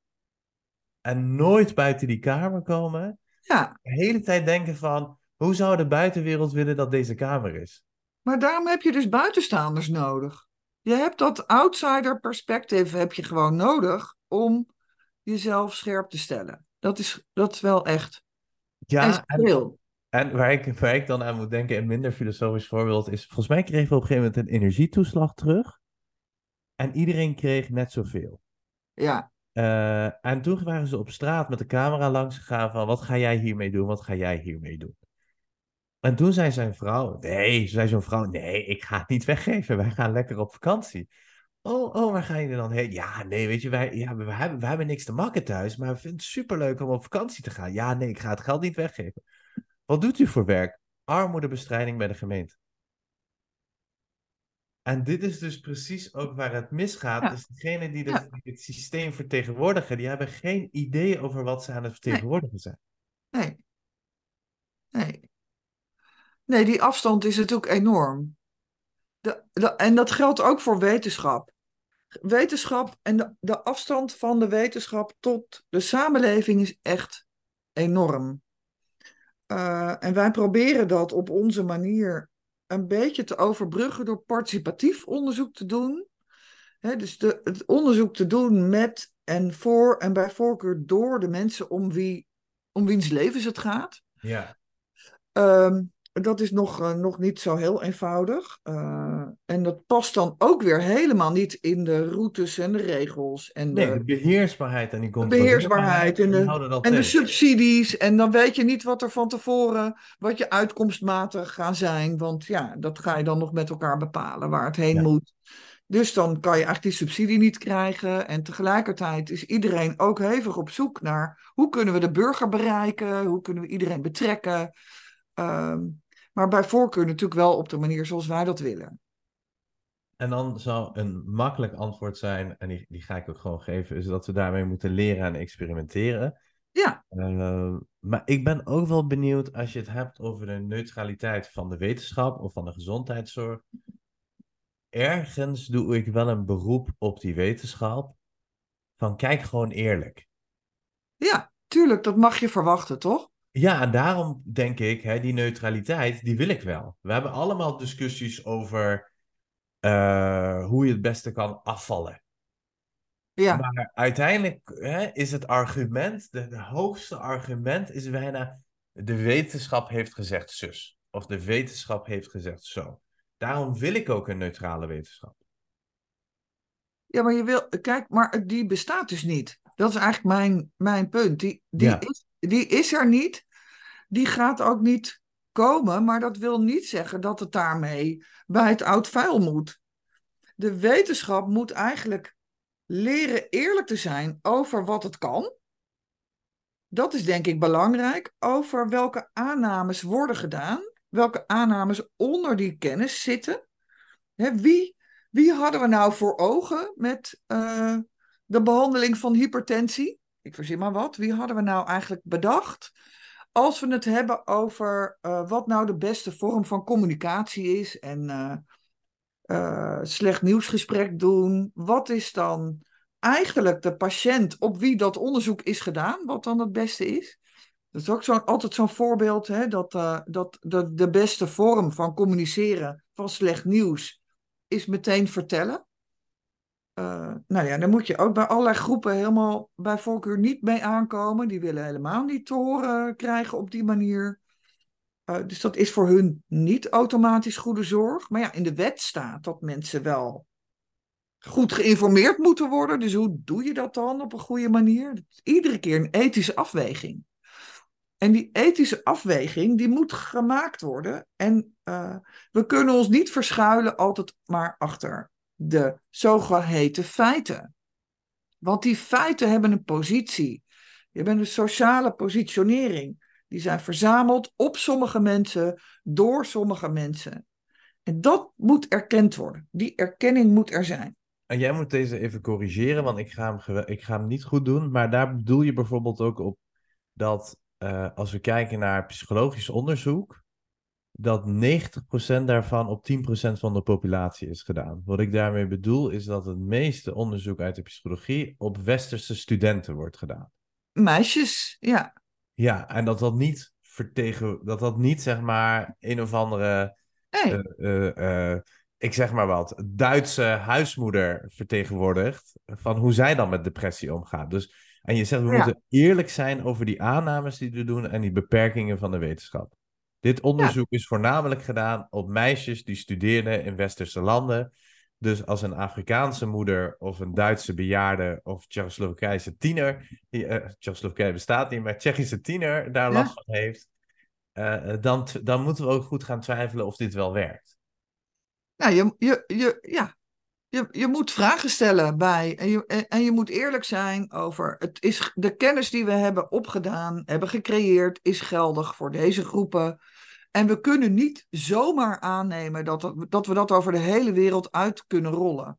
en nooit buiten die kamer komen. ja. De hele tijd denken van, hoe zou de buitenwereld willen dat deze kamer is? Maar daarom heb je dus buitenstaanders nodig. Je hebt dat outsider perspective heb je gewoon nodig om jezelf scherp te stellen. Dat is, dat is wel echt. Ja, en en waar, ik, waar ik dan aan moet denken, een minder filosofisch voorbeeld is, volgens mij kregen we op een gegeven moment een energietoeslag terug. En iedereen kreeg net zoveel. Ja, Eh, en toen waren ze op straat met de camera langs gegaan van, wat ga jij hiermee doen? Wat ga jij hiermee doen? En toen zei zijn vrouw, nee, zei zo'n vrouw, nee, ik ga het niet weggeven. Wij gaan lekker op vakantie. Oh, oh, waar ga je dan heen? Ja, nee, weet je, wij, ja, we, hebben, we hebben niks te makken thuis, maar we vinden het superleuk om op vakantie te gaan. Ja, nee, ik ga het geld niet weggeven. Wat doet u voor werk? Armoedebestrijding bij de gemeente. En dit is dus precies ook waar het misgaat. Ja. Dus degenen die, dit- Ja. die het systeem vertegenwoordigen, die hebben geen idee over wat ze aan het vertegenwoordigen zijn. Nee. Nee. Nee, die afstand is natuurlijk enorm. De, de, en dat geldt ook voor wetenschap. Wetenschap en de, de afstand van de wetenschap tot de samenleving is echt enorm. Eh, en wij proberen dat op onze manier een beetje te overbruggen door participatief onderzoek te doen. Dus de, het onderzoek te doen met en voor en bij voorkeur door de mensen om, wie, om wiens levens het gaat. Ja. Ehm, dat is nog, eh, nog niet zo heel eenvoudig. Eh, en dat past dan ook weer helemaal niet in de routes en de regels. En Nee, de, de beheersbaarheid en die de beheersbaarheid en de, en de subsidies. En dan weet je niet wat er van tevoren, wat je uitkomstmaten gaan zijn. Want ja, dat ga je dan nog met elkaar bepalen waar het heen Ja. moet. Dus dan kan je eigenlijk die subsidie niet krijgen. En tegelijkertijd is iedereen ook hevig op zoek naar hoe kunnen we de burger bereiken? Hoe kunnen we iedereen betrekken? Ehm, maar bij voorkeur natuurlijk wel op de manier zoals wij dat willen. En dan zou een makkelijk antwoord zijn, en die, die ga ik ook gewoon geven, is dat we daarmee moeten leren en experimenteren. Ja, Eh, maar ik ben ook wel benieuwd als je het hebt over de neutraliteit van de wetenschap of van de gezondheidszorg. Ergens doe ik wel een beroep op die wetenschap. Van kijk gewoon eerlijk. ja, tuurlijk, dat mag je verwachten, toch? Ja, en daarom denk ik, hè, die neutraliteit, die wil ik wel. We hebben allemaal discussies over eh, hoe je het beste kan afvallen. Ja, Maar uiteindelijk hè, is het argument, de, de hoogste argument is bijna, de wetenschap heeft gezegd zus. Of de wetenschap heeft gezegd zo. Daarom wil ik ook een neutrale wetenschap. ja maar je wil, kijk, maar die bestaat dus niet. Dat is eigenlijk mijn, mijn punt. Die, die, Ja. is, die is er niet. Die gaat ook niet komen, maar dat wil niet zeggen dat het daarmee bij het oud vuil moet. De wetenschap moet eigenlijk leren eerlijk te zijn over wat het kan. Dat is denk ik belangrijk. Over welke aannames worden gedaan. Welke aannames onder die kennis zitten. Wie, wie hadden we nou voor ogen met eh, de behandeling van hypertensie? Ik verzin maar wat. Wie hadden we nou eigenlijk bedacht? Als we het hebben over eh, wat nou de beste vorm van communicatie is en eh, slecht nieuwsgesprek doen. Wat is dan eigenlijk de patiënt op wie dat onderzoek is gedaan, wat dan het beste is? Dat is ook zo, altijd zo'n voorbeeld, hè, dat, dat de, de beste vorm van communiceren van slecht nieuws is meteen vertellen. Eh, nou ja, daar moet je ook bij allerlei groepen helemaal bij voorkeur niet mee aankomen. Die willen helemaal niet te horen krijgen op die manier. Eh, dus dat is voor hun niet automatisch goede zorg. Maar ja, in de wet staat dat mensen wel goed geïnformeerd moeten worden. Dus hoe doe je dat dan op een goede manier? Iedere keer een ethische afweging. En die ethische afweging, die moet gemaakt worden. En eh, we kunnen ons niet verschuilen altijd maar achter de zogeheten feiten. Want die feiten hebben een positie. Die hebben een sociale positionering. Die zijn verzameld op sommige mensen, door sommige mensen. En dat moet erkend worden. Die erkenning moet er zijn. En jij moet deze even corrigeren, want ik ga hem, ik ga hem niet goed doen. Maar daar bedoel je bijvoorbeeld ook op dat eh, als we kijken naar psychologisch onderzoek, dat 90% daarvan op 10% van de populatie is gedaan. Wat ik daarmee bedoel is dat het meeste onderzoek uit de psychologie op westerse studenten wordt gedaan. Meisjes, ja. Ja, en dat dat niet vertegen, dat dat niet zeg maar een of andere eh, eh, eh, ik zeg maar wat, Duitse huismoeder vertegenwoordigt. Van hoe zij dan met depressie omgaat. Dus, en je zegt, we Ja. moeten eerlijk zijn over die aannames die we doen en die beperkingen van de wetenschap. Dit onderzoek is voornamelijk gedaan op meisjes die studeerden in westerse landen. Dus als een Afrikaanse moeder of een Duitse bejaarde of Tsjechoslowakijse tiener, die, eh, Tsjechoslowakije bestaat niet, maar Tsjechische tiener daar Ja. last van heeft, eh, dan, t- dan moeten we ook goed gaan twijfelen of dit wel werkt. nou, je, je, je, ja. je, je moet vragen stellen bij. En je, en, en je moet eerlijk zijn over. Het is, de kennis die we hebben opgedaan, hebben gecreëerd, is geldig voor deze groepen. En we kunnen niet zomaar aannemen dat, dat- we dat over de hele wereld uit kunnen rollen.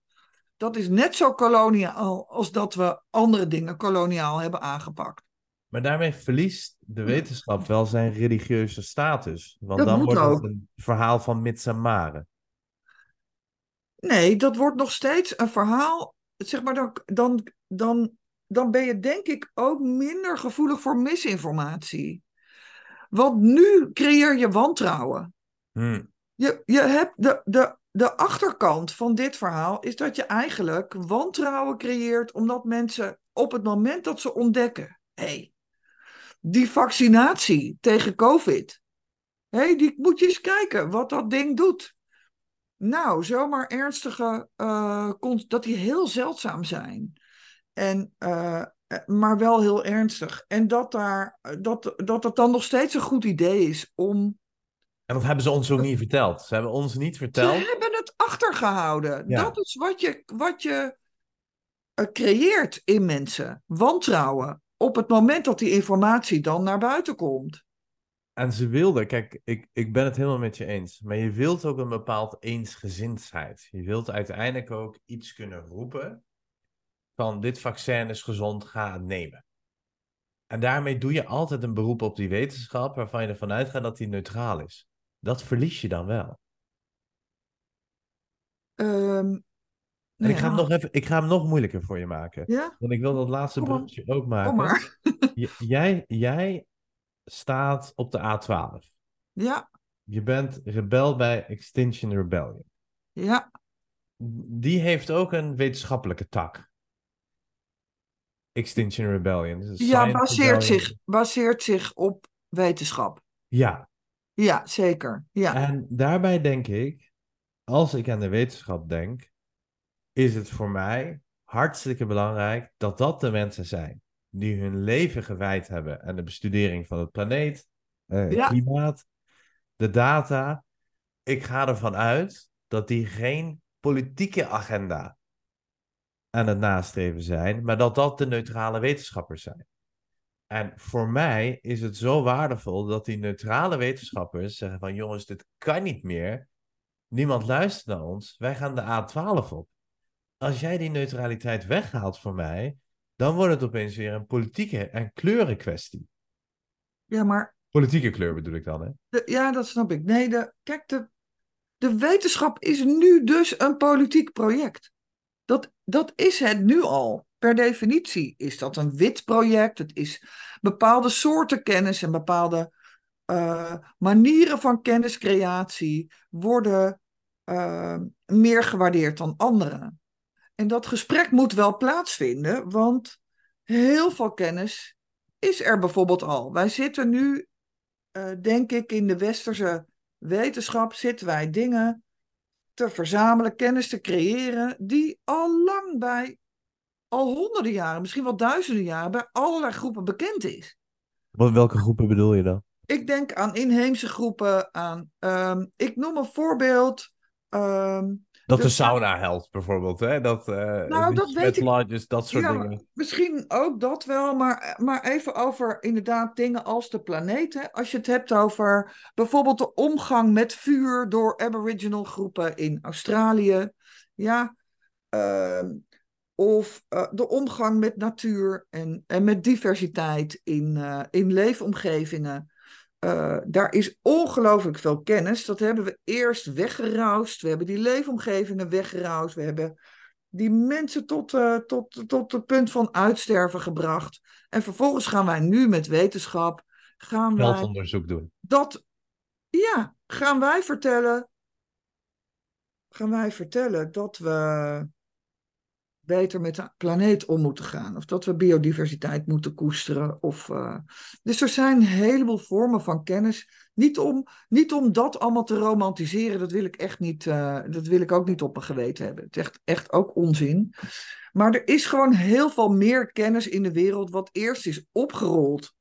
Dat is net zo koloniaal als dat we andere dingen koloniaal hebben aangepakt. Maar daarmee verliest de wetenschap wel zijn religieuze status. Want Dat dan wordt ook. het een verhaal van mits en maren. Nee, dat wordt nog steeds een verhaal. Zeg maar, dan, dan, dan, dan ben je denk ik ook minder gevoelig voor misinformatie. Want nu creëer je wantrouwen. Hm. Je, je hebt de, de, de achterkant van dit verhaal is dat je eigenlijk wantrouwen creëert omdat mensen op het moment dat ze ontdekken, hé, hey, die vaccinatie tegen COVID, hé, hey, die moet je eens kijken wat dat ding doet. Nou, zomaar ernstige, cons- dat die heel zeldzaam zijn. En, eh, maar wel heel ernstig. En dat, daar, dat, dat het dan nog steeds een goed idee is om En dat hebben ze ons ook niet verteld. Ze hebben ons niet Ze verteld. hebben het achtergehouden. Ja. Dat is wat je, wat je eh, creëert in mensen. Wantrouwen. Op het moment dat die informatie dan naar buiten komt. En ze wilden, kijk, ik, ik ben het helemaal met je eens. Maar je wilt ook een bepaald eensgezindheid. Je wilt uiteindelijk ook iets kunnen roepen. Van dit vaccin is gezond, ga het nemen. En daarmee doe je altijd een beroep op die wetenschap. Waarvan je ervan uitgaat dat die neutraal is. Dat verlies je dan wel. Ehm, En nou ik ga, hem ja. nog even, ik ga hem nog moeilijker voor je maken. Ja, Want ik wil dat laatste bruggetje ook maken. (laughs) jij, jij staat op de A12. Ja, Je bent rebel bij Extinction Rebellion. ja, Die heeft ook een wetenschappelijke tak. Extinction Rebellion. Dus ja baseert, rebellion. zich, baseert zich op wetenschap. Ja, Ja, zeker. Ja, en daarbij denk ik, als ik aan de wetenschap denk, is het voor mij hartstikke belangrijk dat dat de mensen zijn die hun leven gewijd hebben aan de bestudering van het planeet, eh, Ja. klimaat, de data. Ik ga ervan uit dat die geen politieke agenda aan het nastreven zijn, maar dat dat de neutrale wetenschappers zijn. En voor mij is het zo waardevol dat die neutrale wetenschappers zeggen van jongens, dit kan niet meer. Niemand luistert naar ons. Wij gaan de A12 op. Als jij die neutraliteit weghaalt voor mij, dan wordt het opeens weer een politieke en kleurenkwestie. ja maar Politieke kleur bedoel ik dan, hè? de- ja, dat snap ik. Nee, de, kijk, de, de wetenschap is nu dus een politiek project. Dat, dat is het nu al. Per definitie is dat een wit project. Het is bepaalde soorten kennis en bepaalde eh, manieren van kenniscreatie worden eh, meer gewaardeerd dan andere. En dat gesprek moet wel plaatsvinden, want heel veel kennis is er bijvoorbeeld al. Wij zitten nu, eh, denk ik, in de westerse wetenschap, zitten wij dingen te verzamelen, kennis te creëren, die al lang bij, al honderden jaren, misschien wel duizenden jaren, bij allerlei groepen bekend is. Wat, welke groepen bedoel je dan? Ik denk aan inheemse groepen, aan, ehm, ik noem een voorbeeld. ehm, Dat de sauna helpt, bijvoorbeeld, hè? Dat, Nou, die dat weet ik- sweatlodges, dat soort ja, dingen. misschien ook dat wel, maar, maar even over inderdaad dingen als de planeet. Hè. Als je het hebt over bijvoorbeeld de omgang met vuur door Aboriginal groepen in Australië. Ja, ehm, of eh, de omgang met natuur en, en met diversiteit in, eh, in leefomgevingen. Eh, daar is ongelooflijk veel kennis. Dat hebben we eerst weggeroust. We hebben die leefomgevingen weggeroust. We hebben die mensen tot, eh, tot, tot het punt van uitsterven gebracht. En vervolgens gaan wij nu met wetenschap, gaan wij Veldonderzoek doen. dat, ja, gaan wij vertellen, gaan wij vertellen dat we beter met de planeet om moeten gaan. Of dat we biodiversiteit moeten koesteren. Of, eh, Dus er zijn heleboel vormen van kennis. Niet om, niet om dat allemaal te romantiseren, dat wil ik echt niet, eh, dat wil ik ook niet op mijn geweten hebben. Het is echt, echt ook onzin. Maar er is gewoon heel veel meer kennis in de wereld wat eerst is opgerold.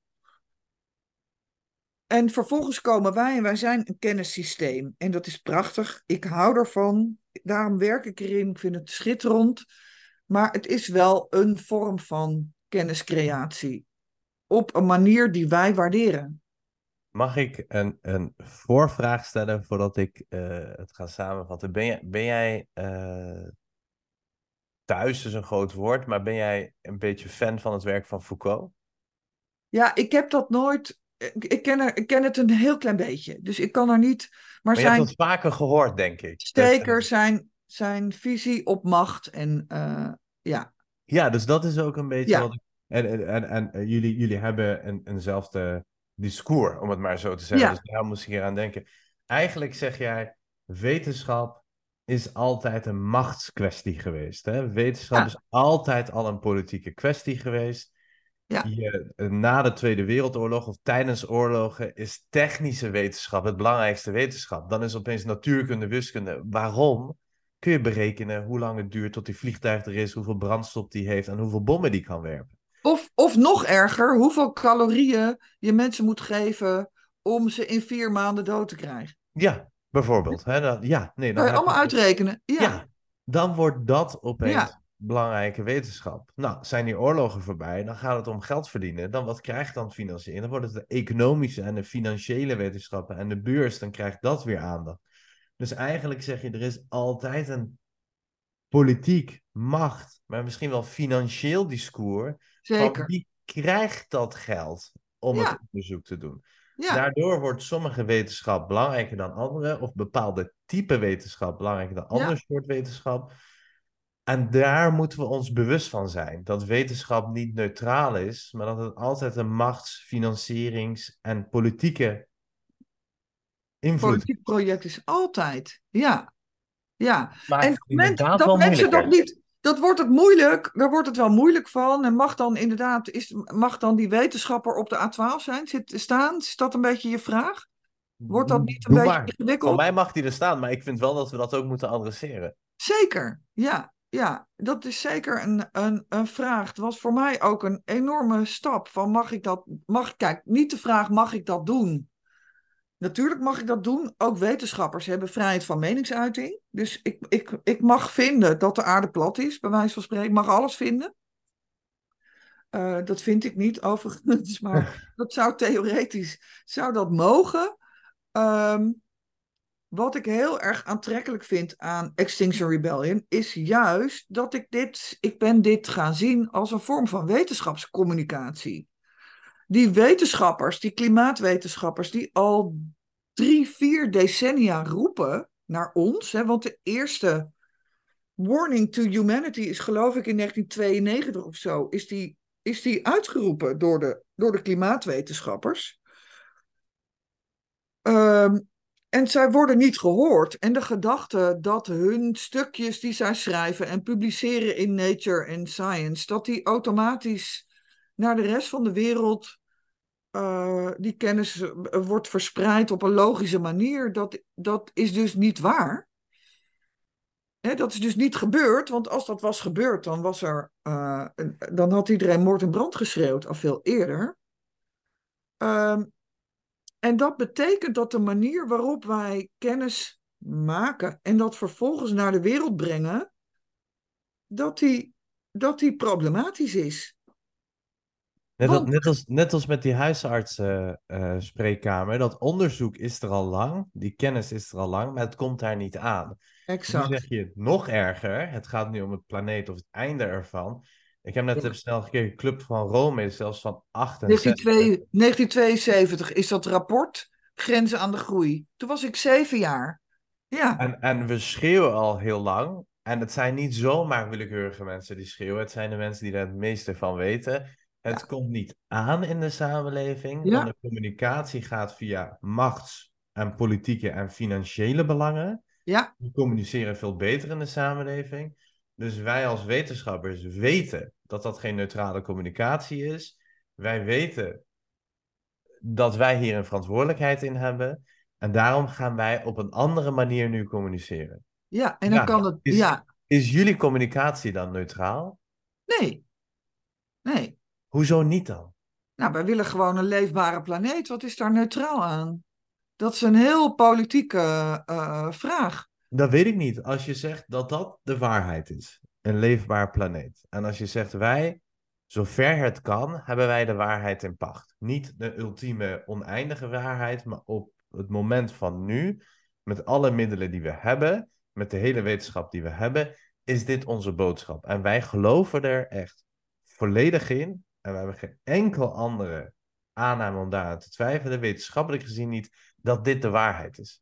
En vervolgens komen wij en wij zijn een kennissysteem. En dat is prachtig. Ik hou ervan. Daarom werk ik erin. Ik vind het schitterend. Maar het is wel een vorm van kenniscreatie. Op een manier die wij waarderen. Mag ik een, een voorvraag stellen voordat ik eh, het ga samenvatten? Ben, jij ben jij uh, thuis is een groot woord, maar ben jij een beetje fan van het werk van Foucault? Ja, ik heb dat nooit. Ik, ken, er, ik ken het een heel klein beetje. Dus ik kan er niet. Maar, Maar je zijn hebt het vaker gehoord, denk ik. Dat- zijn, zijn visie op macht en eh, ja. Ja, dus dat is ook een beetje Ja. wat ik... En, en, en, en eh, jullie, jullie hebben een, eenzelfde discours, om het maar zo te zeggen. Ja. Dus daar moest ik hier aan denken. Eigenlijk zeg jij, wetenschap is altijd een machtskwestie geweest. Hè? Wetenschap Ja. is altijd al een politieke kwestie geweest. Ja. Je, eh, na de Tweede Wereldoorlog of tijdens oorlogen is technische wetenschap het belangrijkste wetenschap. Dan is opeens natuurkunde, wiskunde. Waarom? Kun je berekenen hoe lang het duurt tot die vliegtuig er is, hoeveel brandstof die heeft en hoeveel bommen die kan werpen. Of, of nog erger, hoeveel calorieën je mensen moet geven om ze in vier maanden dood te krijgen. Ja, bijvoorbeeld. Hè? Dan, ja, nee, dan Kan je allemaal uitrekenen. Ja. Ja, dan wordt dat opeens Ja. belangrijke wetenschap. Nou, zijn die oorlogen voorbij, dan gaat het om geld verdienen. Dan wat krijgt dan financiering? Dan wordt het de economische en de financiële wetenschappen en de beurs, dan krijgt dat weer aandacht. Dus eigenlijk zeg je, er is altijd een politiek, macht, maar misschien wel financieel discours van Zeker. wie krijgt dat geld om Ja. het onderzoek te doen. Ja. Daardoor wordt sommige wetenschap belangrijker dan andere, of bepaalde type wetenschap belangrijker dan Ja. ander soort wetenschap. En daar moeten we ons bewust van zijn. Dat wetenschap niet neutraal is, maar dat het altijd een machts-, financierings- en politieke invloed Politiek project is altijd. Ja. Ja. maakt. En het op het moment inderdaad dat wel mensen dat niet. Dat wordt het moeilijk, daar wordt het wel moeilijk van. En mag dan inderdaad, is, mag dan die wetenschapper op de A12 zijn, zit, staan? Is dat een beetje je vraag? Wordt dat niet een Doe beetje maar. ingewikkeld? Van mij mag die er staan, maar ik vind wel dat we dat ook moeten adresseren. Zeker, ja. Ja, dat is zeker een, een, een vraag. Het was voor mij ook een enorme stap van mag ik dat, mag, kijk, niet de vraag mag ik dat doen? Natuurlijk mag ik dat doen. Ook wetenschappers hebben vrijheid van meningsuiting. Dus ik, ik, ik mag vinden dat de aarde plat is, bij wijze van spreken. Ik mag alles vinden. Eh, dat vind ik niet overigens, (laughs) maar (laughs) dat zou theoretisch, zou dat mogen. Ehm, wat ik heel erg aantrekkelijk vind aan Extinction Rebellion is juist dat ik dit, ik ben dit gaan zien als een vorm van wetenschapscommunicatie. Die wetenschappers, die klimaatwetenschappers, die al drie, vier decennia roepen naar ons, hè, want de eerste Warning to Humanity is geloof ik in 1992 of zo, is die, is die uitgeroepen door de, door de klimaatwetenschappers. Ehm, en zij worden niet gehoord. En de gedachte dat hun stukjes die zij schrijven en publiceren in Nature en Science, dat die automatisch naar de rest van de wereld, eh, die kennis eh, wordt verspreid op een logische manier, dat, dat is dus niet waar. Dat is dus niet gebeurd, want als dat was gebeurd, dan, was er, eh, dan had iedereen moord en brand geschreeuwd al veel eerder. Ehm, en dat betekent dat de manier waarop wij kennis maken en dat vervolgens naar de wereld brengen, dat die, dat die problematisch is. Net, als, Want- net, als, net als met die huisartspreekkamer, dat onderzoek is er al lang, die kennis is er al lang, maar het komt daar niet aan. Exact. Nu zeg je het nog erger, het gaat nu om het planeet of het einde ervan. Ik heb net Ja. even snel gekeken, Club van Rome is zelfs van 68. 1902 1972 is dat rapport, Grenzen aan de Groei. Toen was ik zeven jaar. Ja, En, en we schreeuwen al heel lang. En het zijn niet zomaar willekeurige mensen die schreeuwen. Het zijn de mensen die er het meeste van weten. Het Ja. komt niet aan in de samenleving. Ja. Want de communicatie gaat via machts- en politieke en financiële belangen. ja, Die communiceren veel beter in de samenleving. Dus wij als wetenschappers weten dat dat geen neutrale communicatie is. Wij weten dat wij hier een verantwoordelijkheid in hebben. En daarom gaan wij op een andere manier nu communiceren. ja. En dan Ja, kan het. is- Ja, Is jullie communicatie dan neutraal? nee. Nee. Hoezo niet dan? Nou, wij willen gewoon een leefbare planeet. Wat is daar neutraal aan? Dat is een heel politieke eh, vraag. Dat weet ik niet. Als je zegt dat dat de waarheid is. Een leefbaar planeet. En als je zegt wij zover het kan, hebben wij de waarheid in pacht. Niet de ultieme oneindige waarheid, maar op het moment van nu, met alle middelen die we hebben, met de hele wetenschap die we hebben, is dit onze boodschap. En wij geloven er echt volledig in. En we hebben geen enkel andere aanname om daaraan te twijfelen, wetenschappelijk gezien niet, dat dit de waarheid is.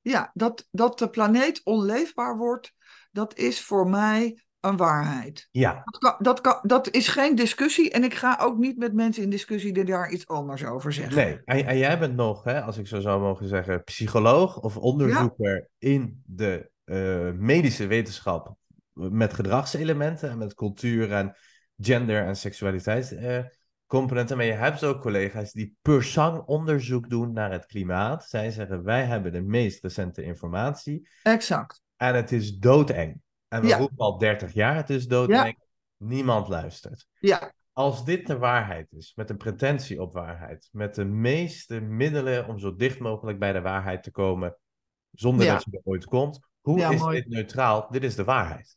Ja, dat, dat de planeet onleefbaar wordt, dat is voor mij een waarheid. Ja. Dat, kan, dat, kan, dat is geen discussie en ik ga ook niet met mensen in discussie die daar iets anders over zeggen. Nee, en, en jij bent nog, hè, als ik zo zou mogen zeggen, psycholoog of onderzoeker in de uh, medische wetenschap met gedragselementen en met cultuur en gender en seksualiteitscomponenten. maar je hebt ook collega's die per sang onderzoek doen naar het klimaat. Zij zeggen, wij hebben de meest recente informatie. Exact. En het is doodeng. En we roepen al 30 jaar, het is doodeng. Niemand luistert. Ja. Als dit de waarheid is, met een pretentie op waarheid, met de meeste middelen om zo dicht mogelijk bij de waarheid te komen, zonder dat je er ooit komt, hoe is dit neutraal? Dit is de waarheid.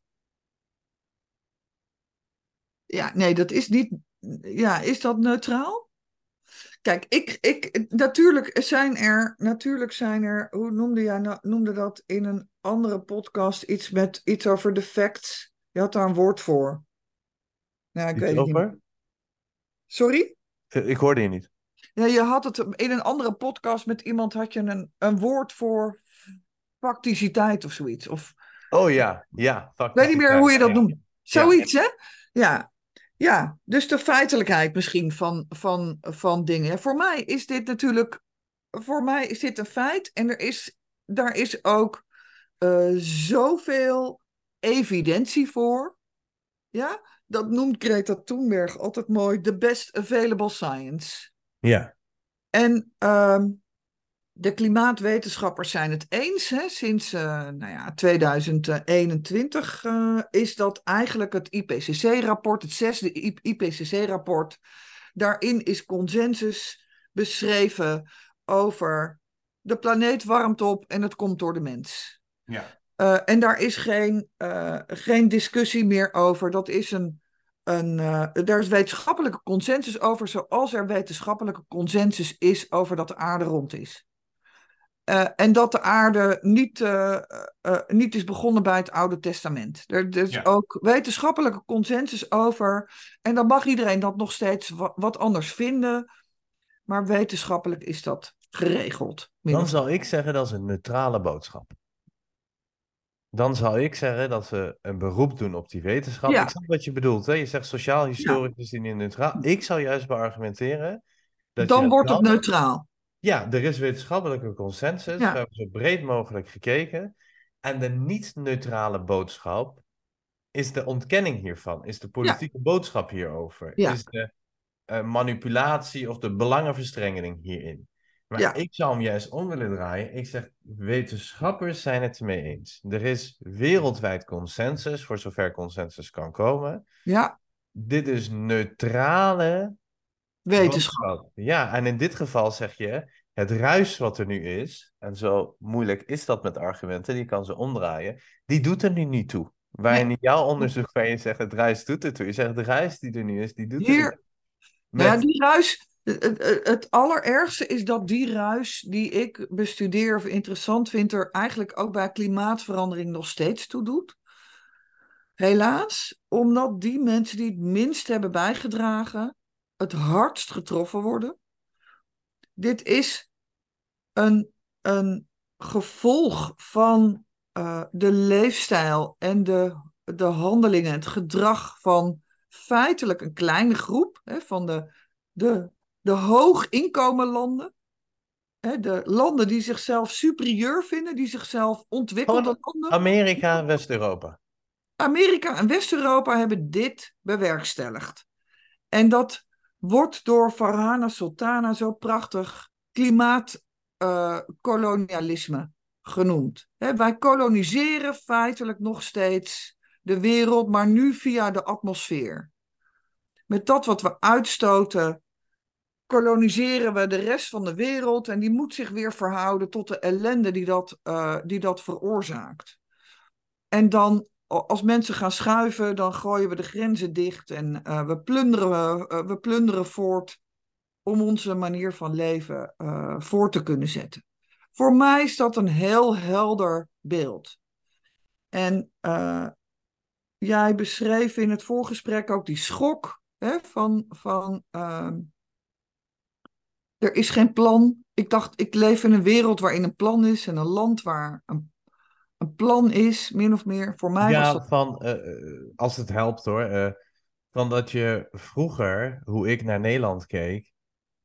Ja, nee, dat is niet. Ja, is dat neutraal? Kijk, ik, ik, natuurlijk zijn er, natuurlijk zijn er, hoe noemde jij nou, noemde dat in een andere podcast iets met iets over de facts? Je had daar een woord voor. Ja, ik weet het niet. Sorry? Ik hoorde je niet. Ja, je had het in een andere podcast met iemand had je een, een woord voor facticiteit of zoiets. Of, oh ja, ja. Ik weet niet meer hoe je dat noemt. Zoiets, hè? Ja. Ja, dus de feitelijkheid misschien van, van, van dingen. Voor mij is dit natuurlijk, voor mij is dit een feit en er is, daar is ook uh, zoveel evidentie voor. Ja, dat noemt Greta Thunberg altijd mooi, the best available science. Ja. En um, de klimaatwetenschappers zijn het eens. Hè? Sinds uh, nou ja, 2021 uh, is dat eigenlijk het IPCC-rapport, het zesde IPCC-rapport. Daarin is consensus beschreven over de planeet warmt op en het komt door de mens. Ja. Uh, en daar is geen, geen discussie meer over. Dat is een, een, daar is wetenschappelijke consensus over, zoals er wetenschappelijke consensus is over dat de aarde rond is. Uh, en dat de aarde niet, uh, uh, niet is begonnen bij het Oude Testament. Er, er is ja. ook wetenschappelijke consensus over. En dan mag iedereen dat nog steeds wat, wat anders vinden. Maar wetenschappelijk is dat geregeld. Dan zal ik zeggen dat is een neutrale boodschap. Dan zal ik zeggen dat we een beroep doen op die wetenschap. Ja. Ik snap wat je bedoelt. Hè? Je zegt sociaal historicus ja. die neutraal. Ik zou juist beargumenteren. Dat dan wordt het neutraal. Ja, er is wetenschappelijke consensus. Ja. We hebben zo breed mogelijk gekeken. En de niet-neutrale boodschap is de ontkenning hiervan, is de politieke ja. boodschap hierover, ja. is de uh, manipulatie of de belangenverstrengeling hierin. Maar ik zou hem juist om willen draaien. Ik zeg, wetenschappers zijn het ermee eens. Er is wereldwijd consensus, voor zover consensus kan komen. Ja. Dit is neutrale Wetenschap. Ja, en in dit geval zeg je, het ruis wat er nu is, en zo moeilijk is dat met argumenten, die kan ze omdraaien, die doet er nu niet toe. Waar in jouw onderzoek waar je zegt, het ruis doet er toe. Je zegt, de ruis die er nu is, die doet Hier, er met... Ja, die ruis, het, het allerergste is dat die ruis die ik bestudeer of interessant vind, er eigenlijk ook bij klimaatverandering nog steeds toe doet. Helaas, omdat die mensen die het minst hebben bijgedragen, het hardst getroffen worden. Dit is een, een gevolg van uh, de leefstijl en de, de handelingen, het gedrag van feitelijk een kleine groep hè, van de, de, de hooginkomenlanden. Hè, de landen die zichzelf superieur vinden, die zichzelf ontwikkelde landen. Amerika en West-Europa. Amerika en West-Europa hebben dit bewerkstelligd. En dat wordt door Farhana Sultana zo prachtig klimaatkolonialisme uh, genoemd. Wij koloniseren feitelijk nog steeds de wereld, maar nu via de atmosfeer. Met dat wat we uitstoten, koloniseren we de rest van de wereld en die moet zich weer verhouden tot de ellende die dat, uh, die dat veroorzaakt. En dan als mensen gaan schuiven, dan gooien we de grenzen dicht en uh, we, plunderen, uh, we plunderen voort om onze manier van leven voor te kunnen zetten. Voor mij is dat een heel helder beeld. En jij beschreef in het voorgesprek ook die schok hè, van, van ehm, er is geen plan. Ik dacht, ik leef in een wereld waarin een plan is en een land waar een, een plan is, min of meer. Voor mij ja, was dat... van, uh, als het helpt hoor, uh, van dat je vroeger, hoe ik naar Nederland keek,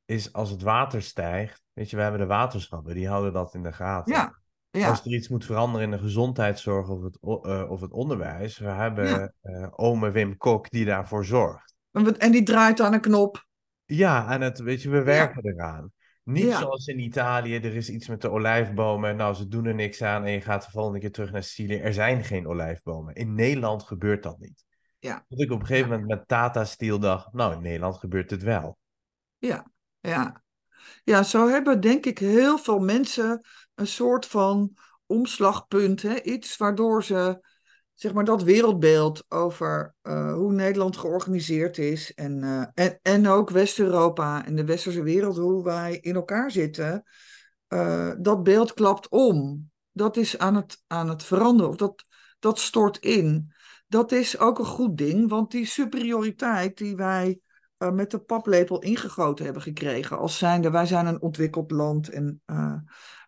is als het water stijgt, weet je, we hebben de waterschappen, die houden dat in de gaten. Ja, ja. Als er iets moet veranderen in de gezondheidszorg of het, uh, of het onderwijs, we hebben ja. ome Wim Kok die daarvoor zorgt. En die draait aan een knop. Ja, en het, weet je, we werken ja. eraan. Niet ja. zoals in Italië, er is iets met de olijfbomen. Nou, ze doen er niks aan en je gaat de volgende keer terug naar Sicilië. Er zijn geen olijfbomen. In Nederland gebeurt dat niet. Ja. Dat ik op een gegeven moment met Tata Steel dacht, nou, in Nederland gebeurt het wel. Ja, ja. Ja, zo hebben denk ik heel veel mensen een soort van omslagpunt. Hè? Iets waardoor ze zeg maar, dat wereldbeeld over uh, hoe Nederland georganiseerd is en, uh, en, en ook West-Europa en de westerse wereld, hoe wij in elkaar zitten, uh, dat beeld klapt om. Dat is aan het, aan het veranderen, of dat, dat stort in. Dat is ook een goed ding, want die superioriteit die wij met de paplepel ingegoten hebben gekregen, als zijnde wij zijn een ontwikkeld land en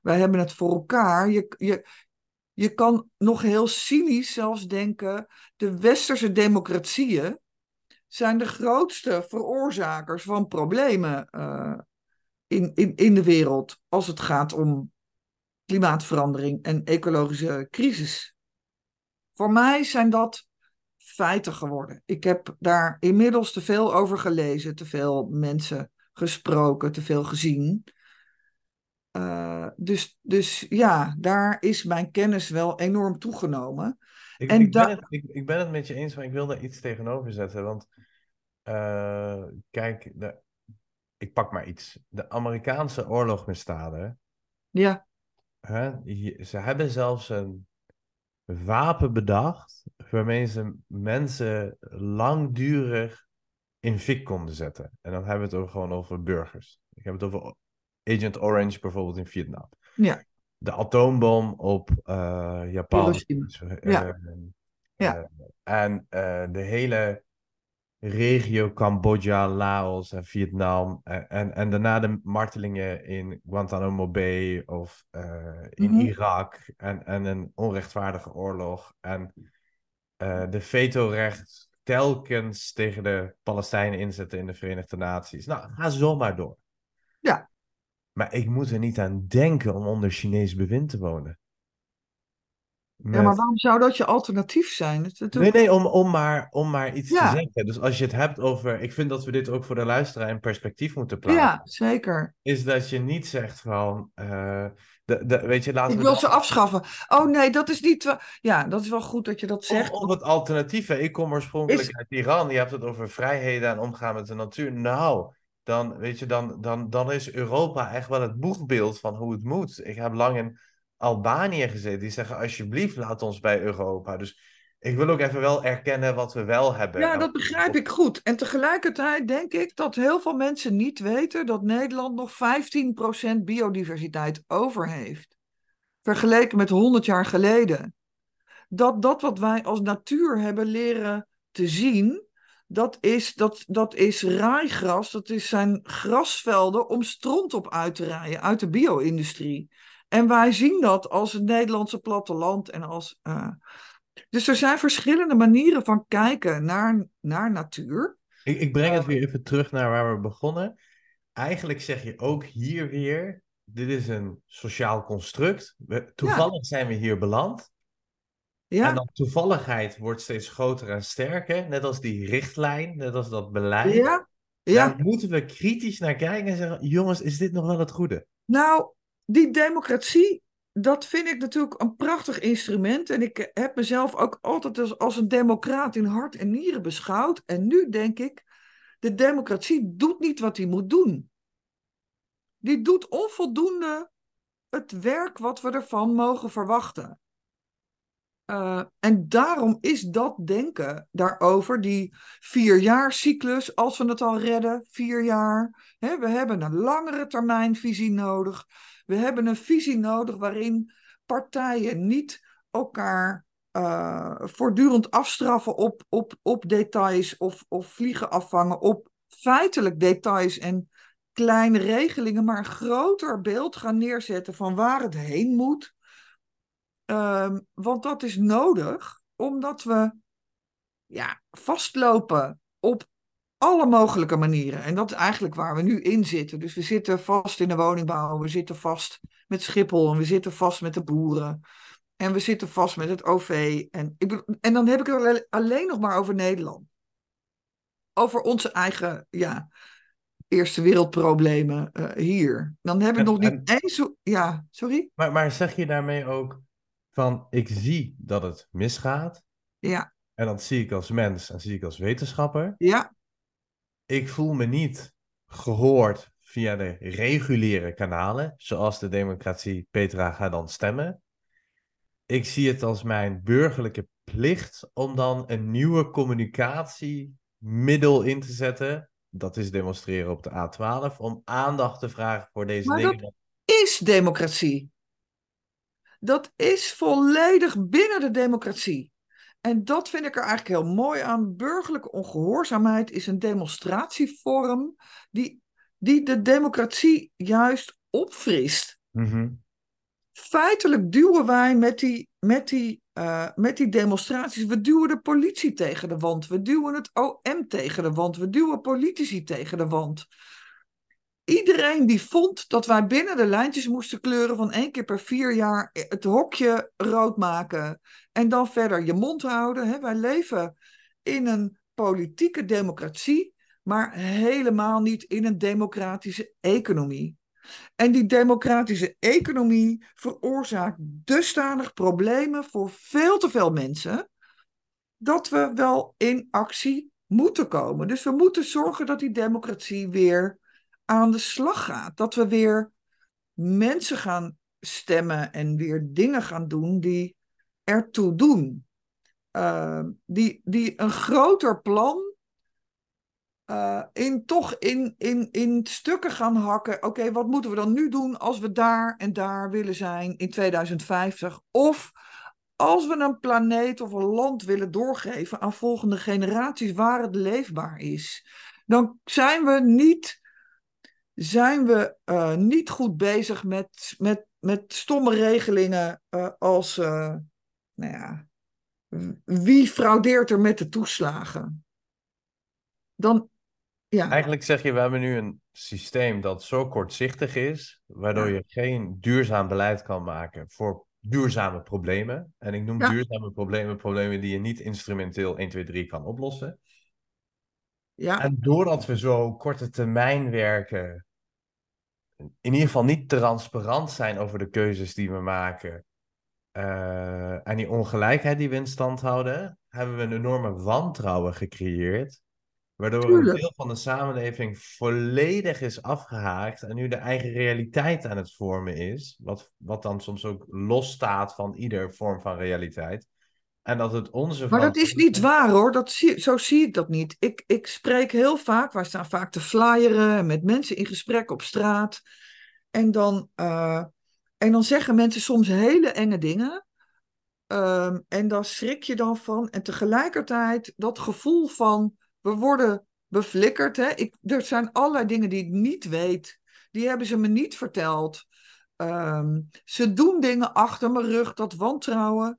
wij hebben het voor elkaar. Je, je, je kan nog heel cynisch zelfs denken, de westerse democratieën zijn de grootste veroorzakers van problemen uh, in, in, in de wereld als het gaat om klimaatverandering en ecologische crisis. Voor mij zijn dat feiten geworden. Ik heb daar inmiddels te veel over gelezen, te veel mensen gesproken, te veel gezien. Uh, dus, dus ja, daar is mijn kennis wel enorm toegenomen. Ik, en ik, ben, het, ik, ik ben het met je eens, maar ik wil daar iets tegenover zetten. Want uh, kijk, de, ik pak maar iets. De Amerikaanse oorlogsmisdaden. Ja. Hè, ze hebben zelfs een wapen bedacht waarmee ze mensen langdurig in fik konden zetten. En dan hebben we het over, gewoon over burgers. Ik heb het over Agent Orange bijvoorbeeld in Vietnam. Ja. De atoombom op uh, Japan. Uh, ja. ja. en de hele regio Cambodja, Laos en Vietnam. En, en, en daarna de martelingen in Guantanamo Bay of in mm -hmm. Irak. En, en een onrechtvaardige oorlog. En de vetorecht telkens tegen de Palestijnen inzetten in de Verenigde Naties. Nou, ga zo maar door. Ja. Maar ik moet er niet aan denken om onder Chinees bewind te wonen. Met... Ja, maar waarom zou dat je alternatief zijn? Dat, nee, nee, om, om, maar, om maar iets ja. te zeggen. Dus als je het hebt over... Ik vind dat we dit ook voor de luisteraar in perspectief moeten plaatsen. Ja, zeker. Is dat je niet zegt van... Uh, de, de, weet je, laten ik we wil ze afschaffen. Oh nee, dat is niet... Ja, dat is wel goed dat je dat zegt. Of het alternatieve. Ik kom oorspronkelijk is... uit Iran. Je hebt het over vrijheden en omgaan met de natuur. Nou dan, weet je, dan, dan, dan is Europa echt wel het boegbeeld van hoe het moet. Ik heb lang in Albanië gezeten. Die zeggen, alsjeblieft, laat ons bij Europa. Dus ik wil ook even wel erkennen wat we wel hebben. Ja, dat begrijp ik goed. En tegelijkertijd denk ik dat heel veel mensen niet weten dat Nederland nog 15% biodiversiteit over heeft. Vergeleken met 100 jaar geleden. Dat dat wat wij als natuur hebben leren te zien, dat is, dat, dat is raaigras, dat is zijn grasvelden om stront op uit te rijden uit de bio-industrie. En wij zien dat als het Nederlandse platteland en als. Uh... Dus er zijn verschillende manieren van kijken naar, naar natuur. Ik, ik breng het weer even terug naar waar we begonnen. Eigenlijk zeg je ook hier weer: dit is een sociaal construct. We, toevallig ja. zijn we hier beland. Ja. En dan toevalligheid wordt steeds groter en sterker, net als die richtlijn, net als dat beleid. Ja. ja. Daar moeten we kritisch naar kijken en zeggen: jongens, is dit nog wel het goede? Nou, die democratie, dat vind ik natuurlijk een prachtig instrument. En ik heb mezelf ook altijd als, als een democraat in hart en nieren beschouwd. En nu denk ik: de democratie doet niet wat hij moet doen. Die doet onvoldoende het werk wat we ervan mogen verwachten. Uh, en daarom is dat denken daarover, die vierjaarscyclus, als we het al redden, vier jaar. Hè, we hebben een langere termijnvisie nodig. We hebben een visie nodig waarin partijen niet elkaar uh, voortdurend afstraffen op, op, op details of, of vliegen afvangen op feitelijk details en kleine regelingen, maar een groter beeld gaan neerzetten van waar het heen moet. Um, want dat is nodig, omdat we ja, vastlopen op alle mogelijke manieren. En dat is eigenlijk waar we nu in zitten. Dus we zitten vast in de woningbouw, we zitten vast met Schiphol en we zitten vast met de boeren. En we zitten vast met het OV. En, ik, en dan heb ik het alleen nog maar over Nederland. Over onze eigen ja, eerste wereldproblemen uh, hier. Dan heb ik nog niet en, eens... Ja, sorry? Maar, maar zeg je daarmee ook van... Ik zie dat het misgaat. Ja. En dat zie ik als mens en zie ik als wetenschapper. Ja. Ik voel me niet gehoord via de reguliere kanalen, zoals de democratie Petra gaat dan stemmen ik zie het als mijn burgerlijke plicht om dan een nieuwe communicatiemiddel in te zetten. Dat is demonstreren op de A12, om aandacht te vragen voor deze maar dingen. Dat is democratie. Dat is volledig binnen de democratie. En dat vind ik er eigenlijk heel mooi aan. Burgerlijke ongehoorzaamheid is een demonstratievorm die, die de democratie juist opfrist. Mm feitelijk duwen wij met die, met, die, uh, met die demonstraties, we duwen de politie tegen de wand, we duwen het OM tegen de wand, we duwen politici tegen de wand. Iedereen die vond dat wij binnen de lijntjes moesten kleuren van één keer per vier jaar het hokje rood maken en dan verder je mond houden. Hè? Wij leven in een politieke democratie, maar helemaal niet in een democratische economie. En die democratische economie veroorzaakt dusdanig problemen voor veel te veel mensen, dat we wel in actie moeten komen. Dus we moeten zorgen dat die democratie weer aan de slag gaat. Dat we weer mensen gaan stemmen en weer dingen gaan doen die ertoe doen. Uh, die, die een groter plan uh, in, toch in, in, in stukken gaan hakken. Oké, wat moeten we dan nu doen als we daar en daar willen zijn in 2050? Of als we een planeet of een land willen doorgeven aan volgende generaties waar het leefbaar is, dan zijn we niet, zijn we, uh, niet goed bezig met, met, met stomme regelingen uh, als, nou ja, wie fraudeert er met de toeslagen? Dan, ja. Eigenlijk zeg je, we hebben nu een systeem dat zo kortzichtig is, waardoor je geen duurzaam beleid kan maken voor duurzame problemen. En ik noem duurzame problemen problemen die je niet instrumenteel 1, 2, 3 kan oplossen. Ja. En doordat we zo korte termijn werken, in ieder geval niet transparant zijn over de keuzes die we maken, uh, en die ongelijkheid die we in stand houden, hebben we een enorme wantrouwen gecreëerd Waardoor Tuurlijk. een deel van de samenleving volledig is afgehaakt en nu de eigen realiteit aan het vormen is. Wat, wat dan soms ook losstaat van ieder vorm van realiteit. En dat het onze. Maar dat is niet waar hoor, dat zie, zo zie ik dat niet. Ik, ik spreek heel vaak, wij staan vaak te flyeren met mensen in gesprek op straat. En dan, uh, en dan zeggen mensen soms hele enge dingen. Um, en daar schrik je dan van. En tegelijkertijd dat gevoel van we worden beflikkerd. Hè? Ik, er zijn allerlei dingen die ik niet weet. Die hebben ze me niet verteld. Um, ze doen dingen achter mijn rug. Dat wantrouwen,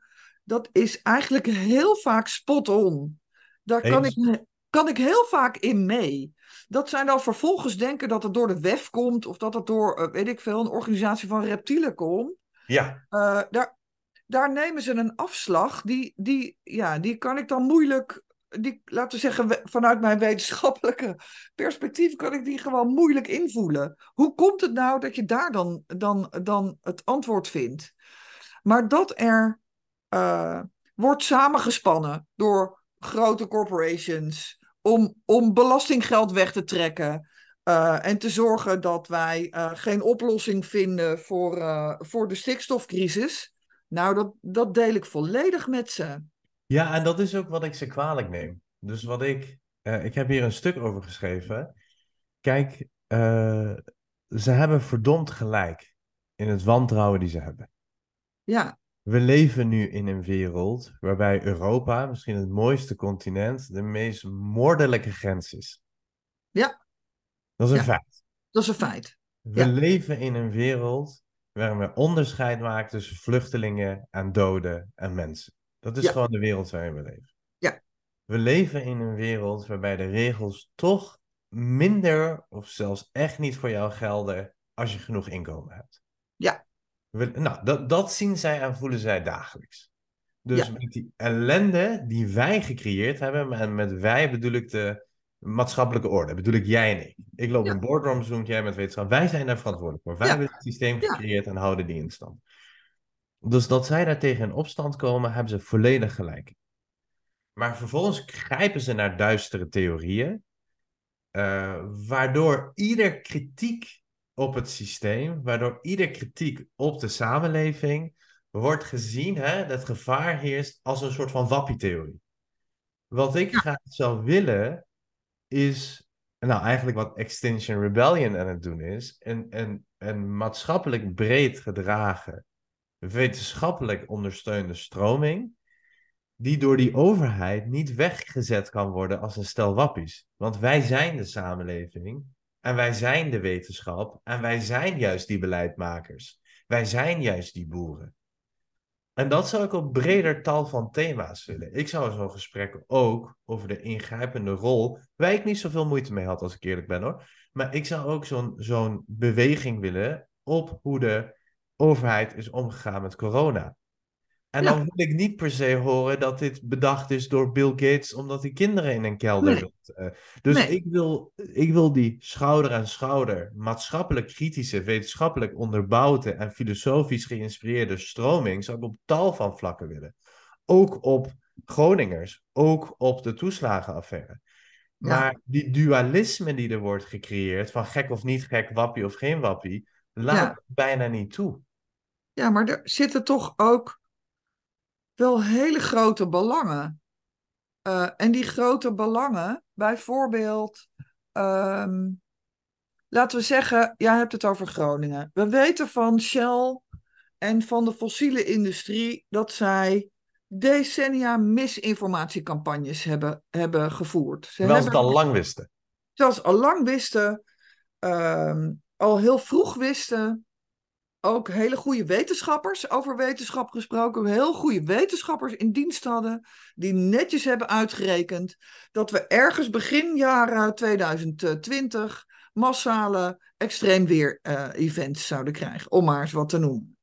dat is eigenlijk heel vaak spot on. Daar kan ik, kan ik heel vaak in mee. Dat zij dan vervolgens denken dat het door de WEF komt. Of dat het door, uh, weet ik veel, een organisatie van reptielen komt. Ja. Uh, daar, daar nemen ze een afslag. Die, die, ja, die kan ik dan moeilijk die, laten we zeggen, vanuit mijn wetenschappelijke perspectief kan ik die gewoon moeilijk invoelen. Hoe komt het nou dat je daar dan, dan, dan het antwoord vindt? Maar dat er uh, wordt samengespannen door grote corporations om, om belastinggeld weg te trekken. Uh, en te zorgen dat wij uh, geen oplossing vinden voor, voor de stikstofcrisis. Nou, dat, dat deel ik volledig met ze. Ja, en dat is ook wat ik ze kwalijk neem. Dus wat ik, eh, ik heb hier een stuk over geschreven. Kijk, eh, ze hebben verdomd gelijk in het wantrouwen die ze hebben. Ja, We leven nu in een wereld waarbij Europa, misschien het mooiste continent, de meest moordelijke grens is. Ja. Dat is een Ja. feit. dat is een feit. We Ja. leven in een wereld waarin we onderscheid maken tussen vluchtelingen en doden en mensen. Dat is Ja. gewoon de wereld waarin we leven. Ja. We leven in een wereld waarbij de regels toch minder of zelfs echt niet voor jou gelden als je genoeg inkomen hebt. Ja. Nou, dat, dat zien zij en voelen zij dagelijks. Dus Ja. met die ellende die wij gecreëerd hebben, en met wij bedoel ik de maatschappelijke orde, bedoel ik jij en ik. Ik loop Ja. in boardrooms, doen jij met wetenschap. Wij zijn daar verantwoordelijk voor. Wij Ja. hebben het systeem gecreëerd en houden die in stand. Dus dat zij daar tegen in opstand komen, hebben ze volledig gelijk. Maar vervolgens grijpen ze naar duistere theorieën, eh, waardoor ieder kritiek op het systeem, waardoor ieder kritiek op de samenleving wordt gezien, hè, dat gevaar heerst als een soort van wappietheorie. Wat ik graag zou willen, is, nou eigenlijk wat Extinction Rebellion aan het doen is, een, een, een maatschappelijk breed gedragen, wetenschappelijk ondersteunde stroming, die door die overheid niet weggezet kan worden als een stel wappies. Want wij zijn de samenleving en wij zijn de wetenschap en wij zijn juist die beleidmakers. Wij zijn juist die boeren. En dat zou ik op breder tal van thema's willen. Ik zou zo'n gesprek ook over de ingrijpende rol, waar ik niet zoveel moeite mee had als ik eerlijk ben hoor. Maar ik zou ook zo'n zo'n beweging willen op hoe de overheid is omgegaan met corona. En Ja. dan wil ik niet per se horen dat dit bedacht is door Bill Gates omdat hij kinderen in een kelder Nee. wil. eh. dus Nee. ik, wil, ik wil die schouder aan schouder, maatschappelijk kritische, wetenschappelijk onderbouwde en filosofisch geïnspireerde stroming, zou ik op tal van vlakken willen. Ook op Groningers, ook op de toeslagenaffaire. Ja. Maar die dualisme die er wordt gecreëerd, van gek of niet gek, wappie of geen wappie, laat Ja. bijna niet toe. Ja, maar er zitten toch ook wel hele grote belangen. Eh, en die grote belangen, bijvoorbeeld, ehm, laten we zeggen, jij hebt het over Groningen. We weten van Shell en van de fossiele industrie dat zij decennia misinformatiecampagnes hebben, hebben gevoerd. Ze Terwijl ze hebben het al lang wisten. zelfs al lang wisten, ehm, al heel vroeg wisten, ook hele goede wetenschappers, over wetenschap gesproken, heel goede wetenschappers in dienst hadden, die netjes hebben uitgerekend dat we ergens begin jaren 2020 massale extreem weer eh, events zouden krijgen, om maar eens wat te noemen.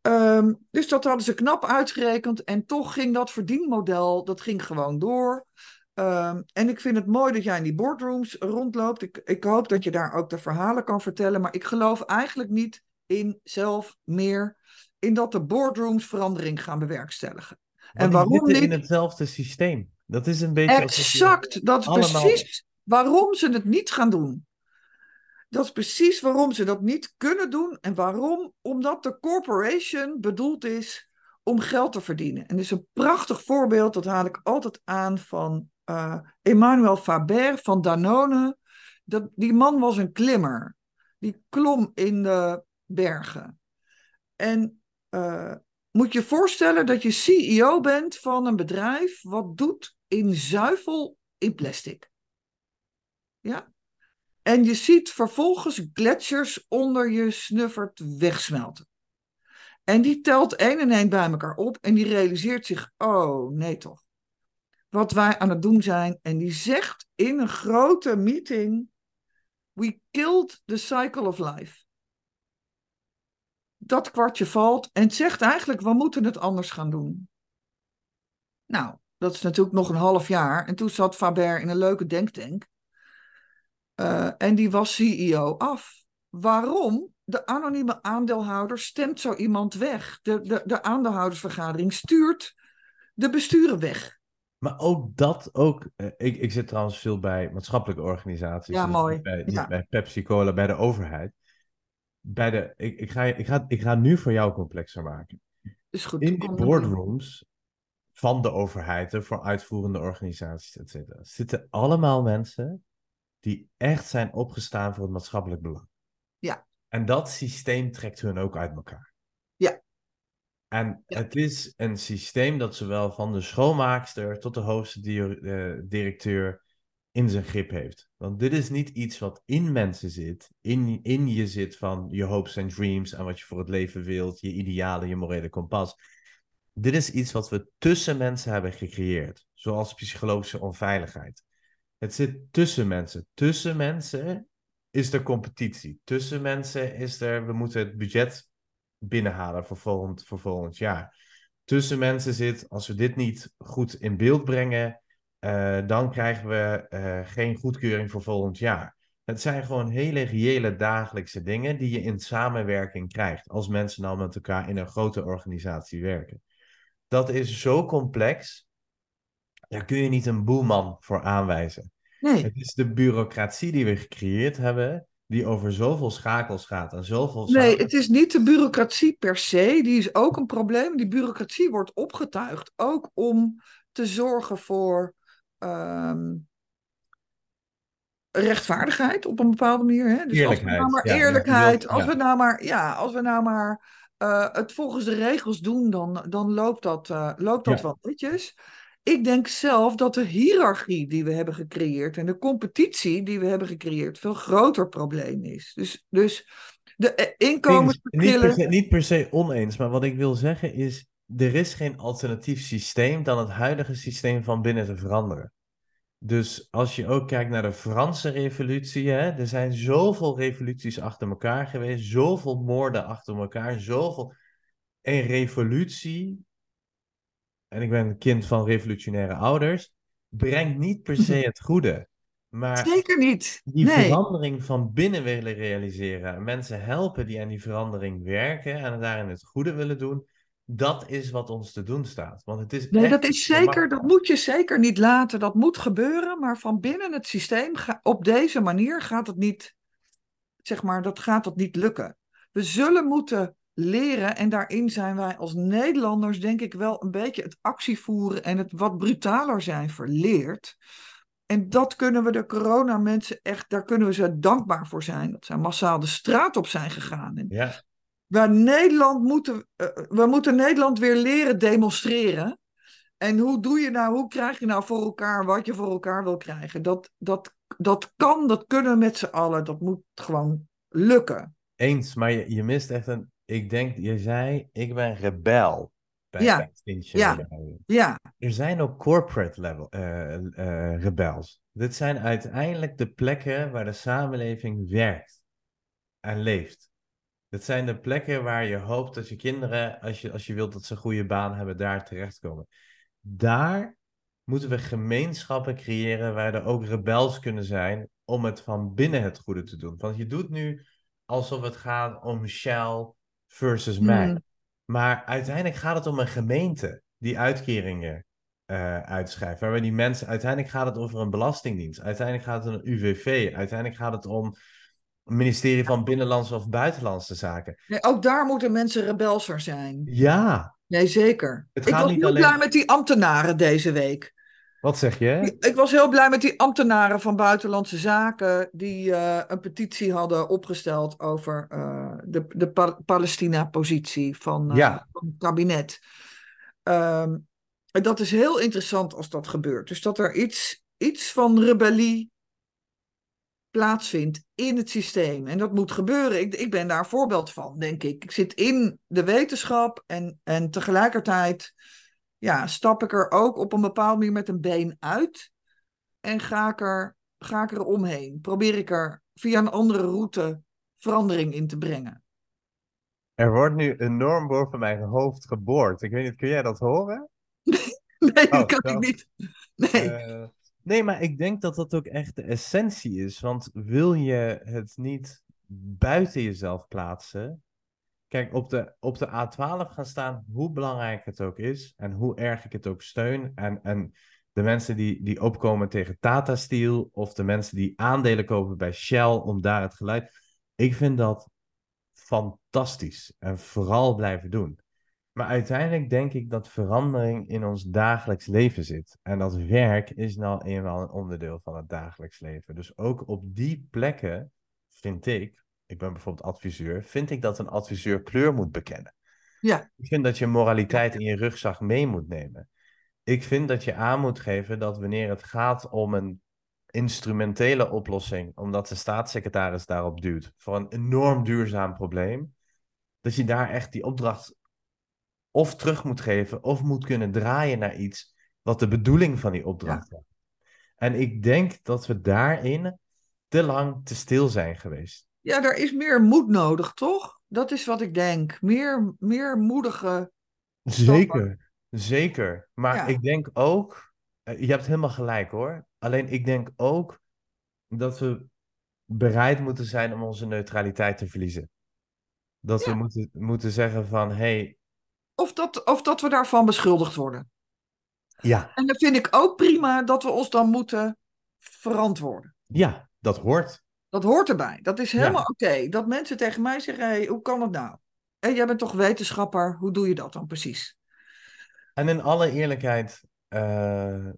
Ehm, dus dat hadden ze knap uitgerekend en toch ging dat verdienmodel, dat ging gewoon door. Ehm, en ik vind het mooi dat jij in die boardrooms rondloopt. Ik hoop dat je daar ook de verhalen kan vertellen. Maar ik geloof eigenlijk niet in zelf meer in dat de boardrooms verandering gaan bewerkstelligen. Want En waarom niet? in hetzelfde systeem. Dat is een beetje... je- Exact, dat is allemaal- precies waarom ze het niet gaan doen. Dat is precies waarom ze dat niet kunnen doen. En waarom? Omdat de corporation bedoeld is om geld te verdienen. En is een prachtig voorbeeld, dat haal ik altijd aan van eh Emmanuel Faber van Danone. Dat, die man was een klimmer. Die klom in de bergen. En eh, moet je voorstellen dat je CEO bent van een bedrijf wat doet in zuivel in plastic. Ja? En je ziet vervolgens gletsjers onder je snuffert wegsmelten. En die telt één en één bij elkaar op en die realiseert zich, oh nee toch, wat wij aan het doen zijn. En die zegt in een grote meeting, we killed the cycle of life. Dat kwartje valt en zegt eigenlijk, we moeten het anders gaan doen. Nou, dat is natuurlijk nog een half jaar. En toen zat Faber in een leuke denktank. Uh, en die was CEO af. Waarom? De anonieme aandeelhouder stemt zo iemand weg. De, de, de aandeelhoudersvergadering stuurt de besturen weg. Maar ook dat, ook, eh, ik, ik zit trouwens veel bij maatschappelijke organisaties. Ja, dus mooi. Niet bij, niet Ja. bij Pepsi Cola, bij de overheid. Bij de, ik, ik, ga, ik, ga, ik ga nu voor jou complexer maken. is goed. In die boardrooms van de overheid, voor uitvoerende organisaties, et cetera, zitten allemaal mensen die echt zijn opgestaan voor het maatschappelijk belang. Ja. En dat systeem trekt hun ook uit elkaar. Ja. En Ja. het is een systeem dat zowel van de schoonmaakster tot de hoogste di- eh, directeur in zijn grip heeft. Want dit is niet iets wat in mensen zit, in, in je zit van je hopes en dreams en wat je voor het leven wilt, je idealen, je morele kompas. Dit is iets wat we tussen mensen hebben gecreëerd, zoals psychologische onveiligheid. Het zit tussen mensen. Tussen mensen is er competitie. Tussen mensen is er, we moeten het budget binnenhalen voor volgend, voor volgend jaar. Tussen mensen zit, als we dit niet goed in beeld brengen, eh, dan krijgen we eh, geen goedkeuring voor volgend jaar. Het zijn gewoon hele reële dagelijkse dingen die je in samenwerking krijgt als mensen nou met elkaar in een grote organisatie werken. Dat is zo complex, daar kun je niet een boeman voor aanwijzen. Nee, Het is de bureaucratie die we gecreëerd hebben, die over zoveel schakels gaat en zoveel nee, het is niet de bureaucratie per se. Die is ook een probleem. Die bureaucratie wordt opgetuigd. Ook om te zorgen voor ehm, rechtvaardigheid op een bepaalde manier. Hè? Dus als we nou Eerlijkheid, maar ja, eerlijkheid, ja. als we nou maar, ja, als we nou maar eh, het volgens de regels doen, dan, dan loopt dat, eh, loopt dat Ja. wel netjes. Ik denk zelf dat de hiërarchie die we hebben gecreëerd en de competitie die we hebben gecreëerd veel groter probleem is. Dus, dus de eh, niet, inkomensverschillen. per se, niet per se oneens, maar wat ik wil zeggen is, er is geen alternatief systeem dan het huidige systeem van binnen te veranderen. Dus als je ook kijkt naar de Franse revolutie, hè, er zijn zoveel revoluties achter elkaar geweest, zoveel moorden achter elkaar, zoveel. Een revolutie, en ik ben een kind van revolutionaire ouders, brengt niet per se (laughs) het goede. Maar Zeker niet. die nee. verandering van binnen willen realiseren. en Mensen helpen die aan die verandering werken en daarin het goede willen doen. Dat is wat ons te doen staat. Want het is Nee, dat is zeker, dat moet je zeker niet laten. Dat moet gebeuren, maar van binnen het systeem, ga- op deze manier gaat het niet, zeg maar, dat gaat het niet lukken. We zullen moeten leren, en daarin zijn wij als Nederlanders, denk ik, wel een beetje het actievoeren en het wat brutaler zijn verleerd. En dat kunnen we de coronamensen echt, daar kunnen we ze dankbaar voor zijn. Dat zij massaal de straat op zijn gegaan. En Ja, Waar Nederland moeten, eh, we moeten Nederland weer leren demonstreren. En hoe doe je nou, hoe krijg je nou voor elkaar wat je voor elkaar wil krijgen? Dat, dat, dat kan, dat kunnen we met z'n allen. Dat moet gewoon lukken. eens. Maar je, je mist echt een... Ik denk, je zei, ik ben rebel. Bij, Ja, ja. Ja, Er zijn ook corporate level eh, eh, rebels. Dit zijn uiteindelijk de plekken waar de samenleving werkt en leeft. Dit zijn de plekken waar je hoopt dat je kinderen, als je, als je wilt dat ze een goede baan hebben, daar terechtkomen. Daar moeten we gemeenschappen creëren waar er ook rebels kunnen zijn om het van binnen het goede te doen. Want je doet nu alsof het gaat om Shell versus mij. Hmm. Maar uiteindelijk gaat het om een gemeente die uitkeringen eh, uitschrijft. Waarbij die mensen, uiteindelijk gaat het over een belastingdienst. Uiteindelijk gaat het om een UWV. Uiteindelijk gaat het om ministerie van Binnenlandse of Buitenlandse Zaken. nee, ook daar moeten mensen rebelser zijn. Ja, Nee, zeker. Het Ik was niet heel alleen- blij met die ambtenaren deze week. wat zeg je? Ik was heel blij met die ambtenaren van Buitenlandse Zaken die eh, een petitie hadden opgesteld over eh, de, de Pa- Palestina-positie van, eh, Ja. van het kabinet. Ehm, en dat is heel interessant als dat gebeurt. Dus dat er iets, iets van rebellie plaatsvindt in het systeem. En dat moet gebeuren. Ik, ik ben daar een voorbeeld van, denk ik. Ik zit in de wetenschap en, en tegelijkertijd ja, stap ik er ook op een bepaalde manier met een been uit. En ga ik er, ga ik er omheen. Probeer ik er via een andere route verandering in te brengen. Er wordt nu enorm boven mijn hoofd geboord. Ik weet niet, kun jij dat horen? (laughs) Nee, dat Oh, kan ik niet. Nee. Eh, nee, maar ik denk dat dat ook echt de essentie is. Want wil je het niet buiten jezelf plaatsen? Kijk, op de, op de A12 gaan staan, hoe belangrijk het ook is en hoe erg ik het ook steun. En, en de mensen die, die opkomen tegen Tata Steel of de mensen die aandelen kopen bij Shell om daar het geluid. Ik vind dat fantastisch en vooral blijven doen. Maar uiteindelijk denk ik dat verandering in ons dagelijks leven zit. En dat werk is nou eenmaal een onderdeel van het dagelijks leven. Dus ook op die plekken vind ik, ik ben bijvoorbeeld adviseur, vind ik dat een adviseur kleur moet bekennen. Ja. Ik vind dat je moraliteit in je rugzak mee moet nemen. Ik vind dat je aan moet geven dat wanneer het gaat om een instrumentele oplossing, omdat de staatssecretaris daarop duwt, voor een enorm duurzaam probleem, dat je daar echt die opdracht of terug moet geven of moet kunnen draaien naar iets wat de bedoeling van die opdracht is. En ik denk dat we daarin te lang te stil zijn geweest. Ja, er is meer moed nodig, toch? Dat is wat ik denk. Meer, meer moedige. Zeker, zeker. Maar Ja. ik denk ook, eh, je hebt helemaal gelijk hoor. Alleen ik denk ook dat we bereid moeten zijn om onze neutraliteit te verliezen. Dat we moeten, moeten zeggen van, hé, hey, Of dat, of dat we daarvan beschuldigd worden. ja, En dan vind ik ook prima dat we ons dan moeten verantwoorden. ja, dat hoort. Dat hoort erbij. Dat is helemaal Ja. oké. Dat mensen tegen mij zeggen: hey, hoe kan het nou? En jij bent toch wetenschapper, hoe doe je dat dan precies? En in alle eerlijkheid, eh,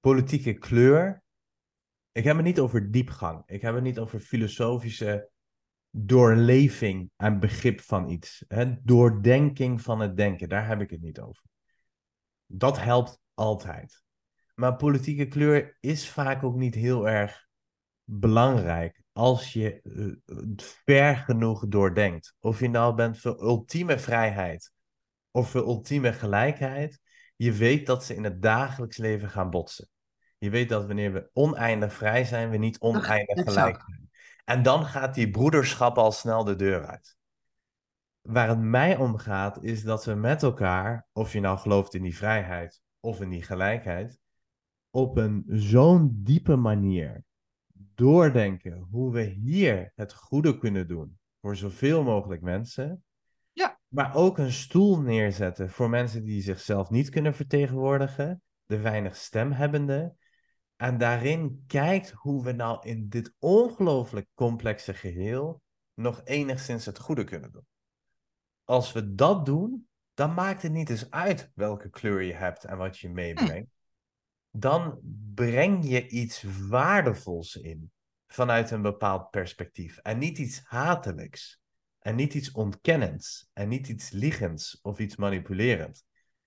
politieke kleur. Ik heb het niet over diepgang. Ik heb het niet over filosofische doorleving en begrip van iets. Hè? Doordenking van het denken, daar heb ik het niet over. Dat helpt altijd. Maar politieke kleur is vaak ook niet heel erg belangrijk als je eh, ver genoeg doordenkt. Of je nou bent voor ultieme vrijheid of voor ultieme gelijkheid. Je weet dat ze in het dagelijks leven gaan botsen. Je weet dat wanneer we oneindig vrij zijn, we niet oneindig gelijk zijn. En dan gaat die broederschap al snel de deur uit. Waar het mij om gaat, is dat we met elkaar, of je nou gelooft in die vrijheid of in die gelijkheid, op een zo'n diepe manier doordenken hoe we hier het goede kunnen doen voor zoveel mogelijk mensen. Ja. Maar ook een stoel neerzetten voor mensen die zichzelf niet kunnen vertegenwoordigen, de weinig stemhebbenden. En daarin kijkt hoe we nou in dit ongelooflijk complexe geheel nog enigszins het goede kunnen doen. Als we dat doen, dan maakt het niet eens uit welke kleur je hebt en wat je meebrengt. Dan breng je iets waardevols in vanuit een bepaald perspectief. En niet iets hatelijks. En niet iets ontkennends. En niet iets liegends of iets manipulerends.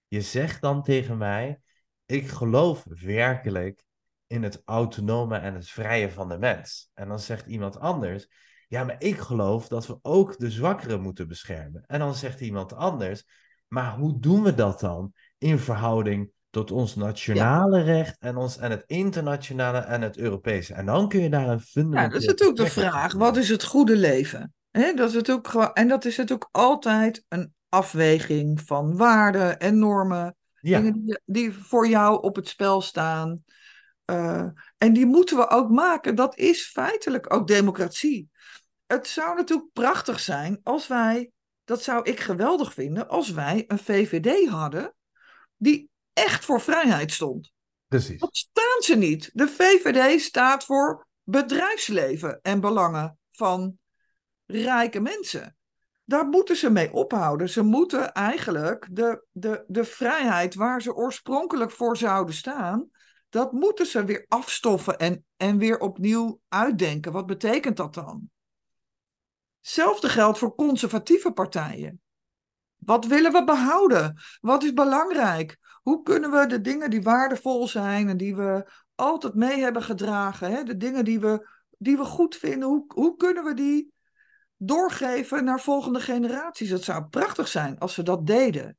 Je zegt dan tegen mij: Ik geloof werkelijk in het autonome en het vrije van de mens. En dan zegt iemand anders: Ja, maar ik geloof dat we ook de zwakkeren moeten beschermen. En dan zegt iemand anders: Maar hoe doen we dat dan in verhouding tot ons nationale recht en, ons, en het internationale en het Europese? En dan kun je daar een Ja, fundamenteel. dat is natuurlijk de vraag: wat is het goede leven? Dat is natuurlijk gewoon, en dat is natuurlijk altijd een afweging van waarden en normen. Ja, Dingen die, die voor jou op het spel staan. Eh, en die moeten we ook maken. Dat is feitelijk ook democratie. Het zou natuurlijk prachtig zijn als wij, dat zou ik geweldig vinden, als wij een VVD hadden die echt voor vrijheid stond. precies. Dat staan ze niet. De VVD staat voor bedrijfsleven en belangen van rijke mensen. Daar moeten ze mee ophouden. Ze moeten eigenlijk de, de, de vrijheid waar ze oorspronkelijk voor zouden staan, dat moeten ze weer afstoffen en, en weer opnieuw uitdenken. Wat betekent dat dan? Hetzelfde geldt voor conservatieve partijen. Wat willen we behouden? Wat is belangrijk? Hoe kunnen we de dingen die waardevol zijn en die we altijd mee hebben gedragen, hè, de dingen die we, die we goed vinden, hoe, hoe kunnen we die doorgeven naar volgende generaties? Het zou prachtig zijn als we dat deden.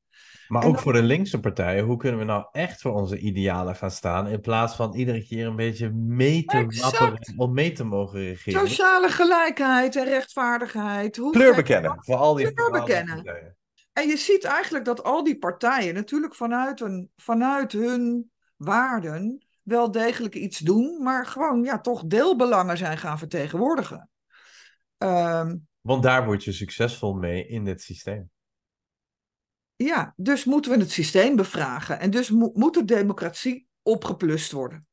Maar En ook voor de linkse partijen, hoe kunnen we nou echt voor onze idealen gaan staan, in plaats van iedere keer een beetje mee te wapperen om mee te mogen regeren? Sociale gelijkheid en rechtvaardigheid. Hoe Kleur bekennen voor al die, Kleur bekennen. En je ziet eigenlijk dat al die partijen natuurlijk vanuit, een, vanuit hun waarden wel degelijk iets doen, maar gewoon ja, toch deelbelangen zijn gaan vertegenwoordigen. Ehm, Want daar word je succesvol mee in dit systeem. Ja, dus moeten we het systeem bevragen. En dus mo- moet de democratie opgeplust worden.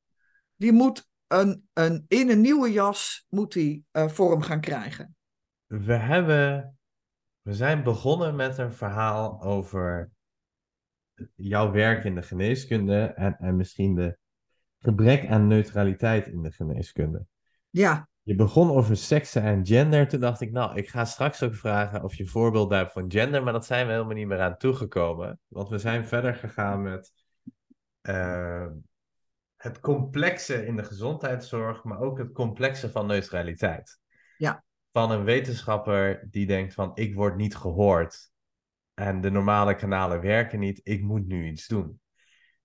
Die moet een, een, in een nieuwe jas moet die, eh, vorm gaan krijgen. We hebben We zijn begonnen met een verhaal over jouw werk in de geneeskunde en, en misschien de gebrek aan neutraliteit in de geneeskunde. Ja, Je begon over seksen en gender. Toen dacht ik, nou, ik ga straks ook vragen of je voorbeelden hebt van gender, maar dat zijn we helemaal niet meer aan toegekomen. Want we zijn verder gegaan met eh, het complexe in de gezondheidszorg, maar ook het complexe van neutraliteit. Ja. Van een wetenschapper die denkt van, ik word niet gehoord en de normale kanalen werken niet, ik moet nu iets doen.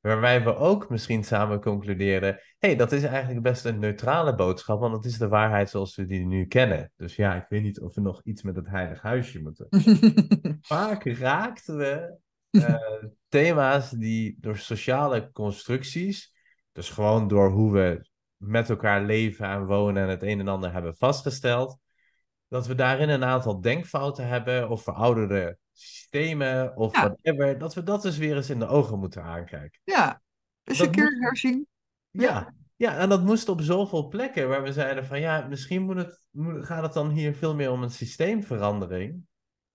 Waarbij we ook misschien samen concluderen: hey, dat is eigenlijk best een neutrale boodschap, want het is de waarheid zoals we die nu kennen. Dus ja, ik weet niet of we nog iets met het heilig huisje moeten. (laughs) Vaak raakten we eh, thema's die door sociale constructies, dus gewoon door hoe we met elkaar leven en wonen en het een en ander hebben vastgesteld, dat we daarin een aantal denkfouten hebben of verouderde systemen of Ja. whatever, dat we dat dus weer eens in de ogen moeten aankijken. ja. Dat een keer herzien. Ja, ja, en dat moest op zoveel plekken waar we zeiden van ja, misschien moet het, moet- gaat het dan hier veel meer om een systeemverandering.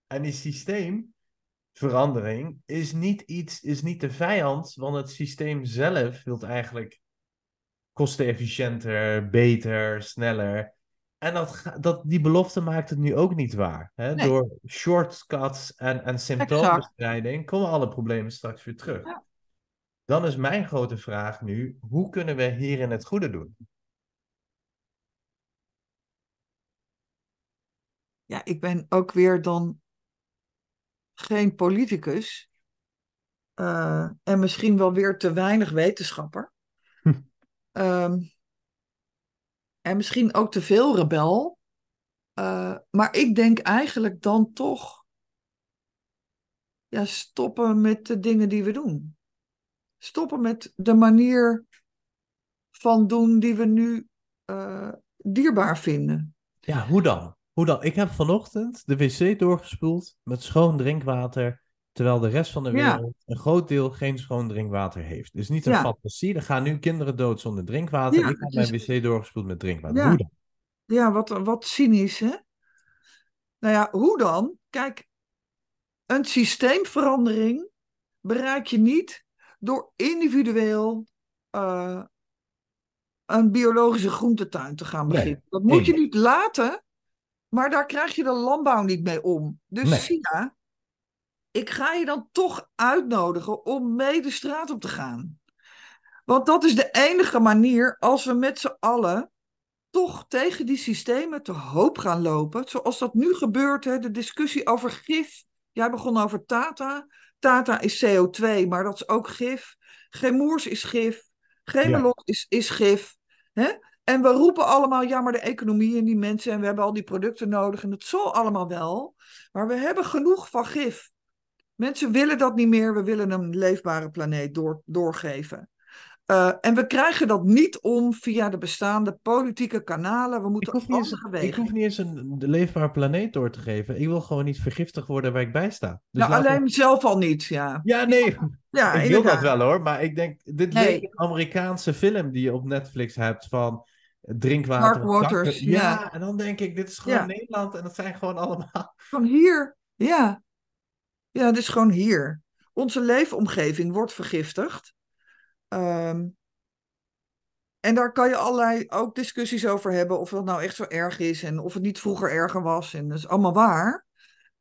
En die systeemverandering is niet iets, is niet de vijand, want het systeem zelf wil eigenlijk kostenefficiënter, beter, sneller. En dat, dat, die belofte maakt het nu ook niet waar. Hè? Nee. Door shortcuts en, en symptoombestrijding komen alle problemen straks weer terug. Ja. Dan is mijn grote vraag nu, hoe kunnen we hierin het goede doen? Ja, ik ben ook weer dan geen politicus. eh, en misschien wel weer te weinig wetenschapper. Hm. (laughs) Ehm, en misschien ook te veel rebel. Eh, maar ik denk eigenlijk dan toch. Ja, stoppen met de dingen die we doen. Stoppen met de manier van doen die we nu eh, dierbaar vinden. Ja, hoe dan? Hoe dan? Ik heb vanochtend de wc doorgespoeld met schoon drinkwater, terwijl de rest van de Ja. wereld een groot deel geen schoon drinkwater heeft. Dus niet een Ja. fantasie, er gaan nu kinderen dood zonder drinkwater. Ja, ik heb het mijn wc doorgespoeld met drinkwater. Ja. Hoe dan? Ja, wat, wat cynisch, hè? Nou ja, hoe dan? Kijk, een systeemverandering bereik je niet door individueel eh, een biologische groentetuin te gaan Nee, beginnen. Dat moet je niet laten, maar daar krijg je de landbouw niet mee om. Dus Nee. Sina, ik ga je dan toch uitnodigen om mee de straat op te gaan. Want dat is de enige manier als we met z'n allen toch tegen die systemen te hoop gaan lopen. Zoals dat nu gebeurt, hè, de discussie over gif. Jij begon over Tata. Tata is CO2, maar dat is ook gif. Gemoers is gif. Gemelot is, is gif. Hè? En we roepen allemaal, ja, maar de economie en die mensen en we hebben al die producten nodig en dat zal allemaal wel. Maar we hebben genoeg van gif. Mensen willen dat niet meer. We willen een leefbare planeet door, doorgeven. Uh, en we krijgen dat niet om via de bestaande politieke kanalen. We Ik moeten hoef, niet eens, ik hoef niet eens een leefbare planeet door te geven. Ik wil gewoon niet vergiftigd worden waar ik bij sta. Dus nou, we- alleen zelf al niet, ja. Ja, nee, Ja, ik wil dat wel hoor, maar ik denk, dit Nee. leek een Amerikaanse film die je op Netflix hebt van drinkwater. Dark ja. ja. en dan denk ik, dit is gewoon Ja. Nederland en dat zijn gewoon (laughs) allemaal... Van hier, ja. Ja, het is gewoon hier. Onze leefomgeving wordt vergiftigd. Ehm, en daar kan je allerlei ook discussies over hebben of dat nou echt zo erg is en of het niet vroeger erger was. En dat is allemaal waar.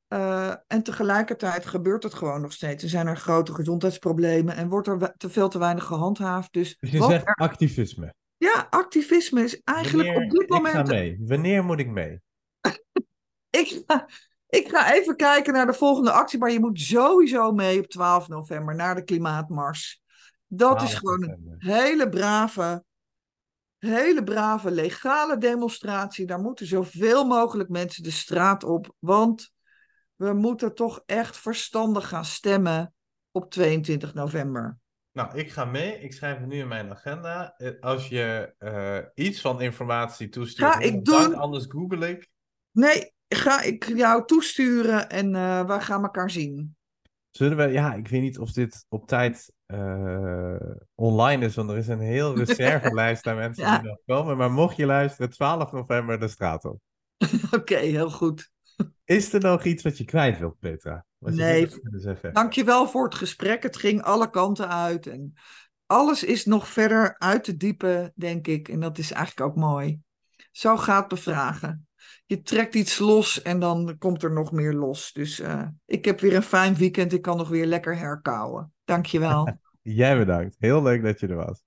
Eh, en tegelijkertijd gebeurt het gewoon nog steeds. Er zijn er grote gezondheidsproblemen en wordt er te veel te weinig gehandhaafd. Dus, Dus je zegt er- activisme. ja, activisme is eigenlijk Wanneer, op dit Ik ga moment mee. Wanneer moet ik mee? (laughs) Ik ga, ik ga even kijken naar de volgende actie, maar je moet sowieso mee op 12 november naar de Klimaatmars. Dat is 12 gewoon een hele brave, hele brave legale demonstratie. Daar moeten zoveel mogelijk mensen de straat op, want we moeten toch echt verstandig gaan stemmen op 22 november. Nou, ik ga mee. Ik schrijf het nu in mijn agenda. Eh, Als je eh, iets van informatie toestuurt, Ga ik dank, anders google ik. Nee, ga ik jou toesturen en eh wij gaan elkaar zien. Zullen we, ja, ik weet niet of dit op tijd eh, online is, want er is een heel (laughs) reservelijst aan mensen Ja. die nog komen. Maar mocht je luisteren, 12 november de straat op. (laughs) Oké, heel goed. Is er nog iets wat je kwijt wilt, Petra? Wat je Nee. zeggen? Dankjewel voor het gesprek. Het ging alle kanten uit. En alles is nog verder uit te diepen, denk ik. En dat is eigenlijk ook mooi. Zo gaat bevragen. Je trekt iets los en dan komt er nog meer los. Dus eh, ik heb weer een fijn weekend. Ik kan nog weer lekker herkauwen. Dankjewel. (laughs) Jij bedankt. Heel leuk dat je er was.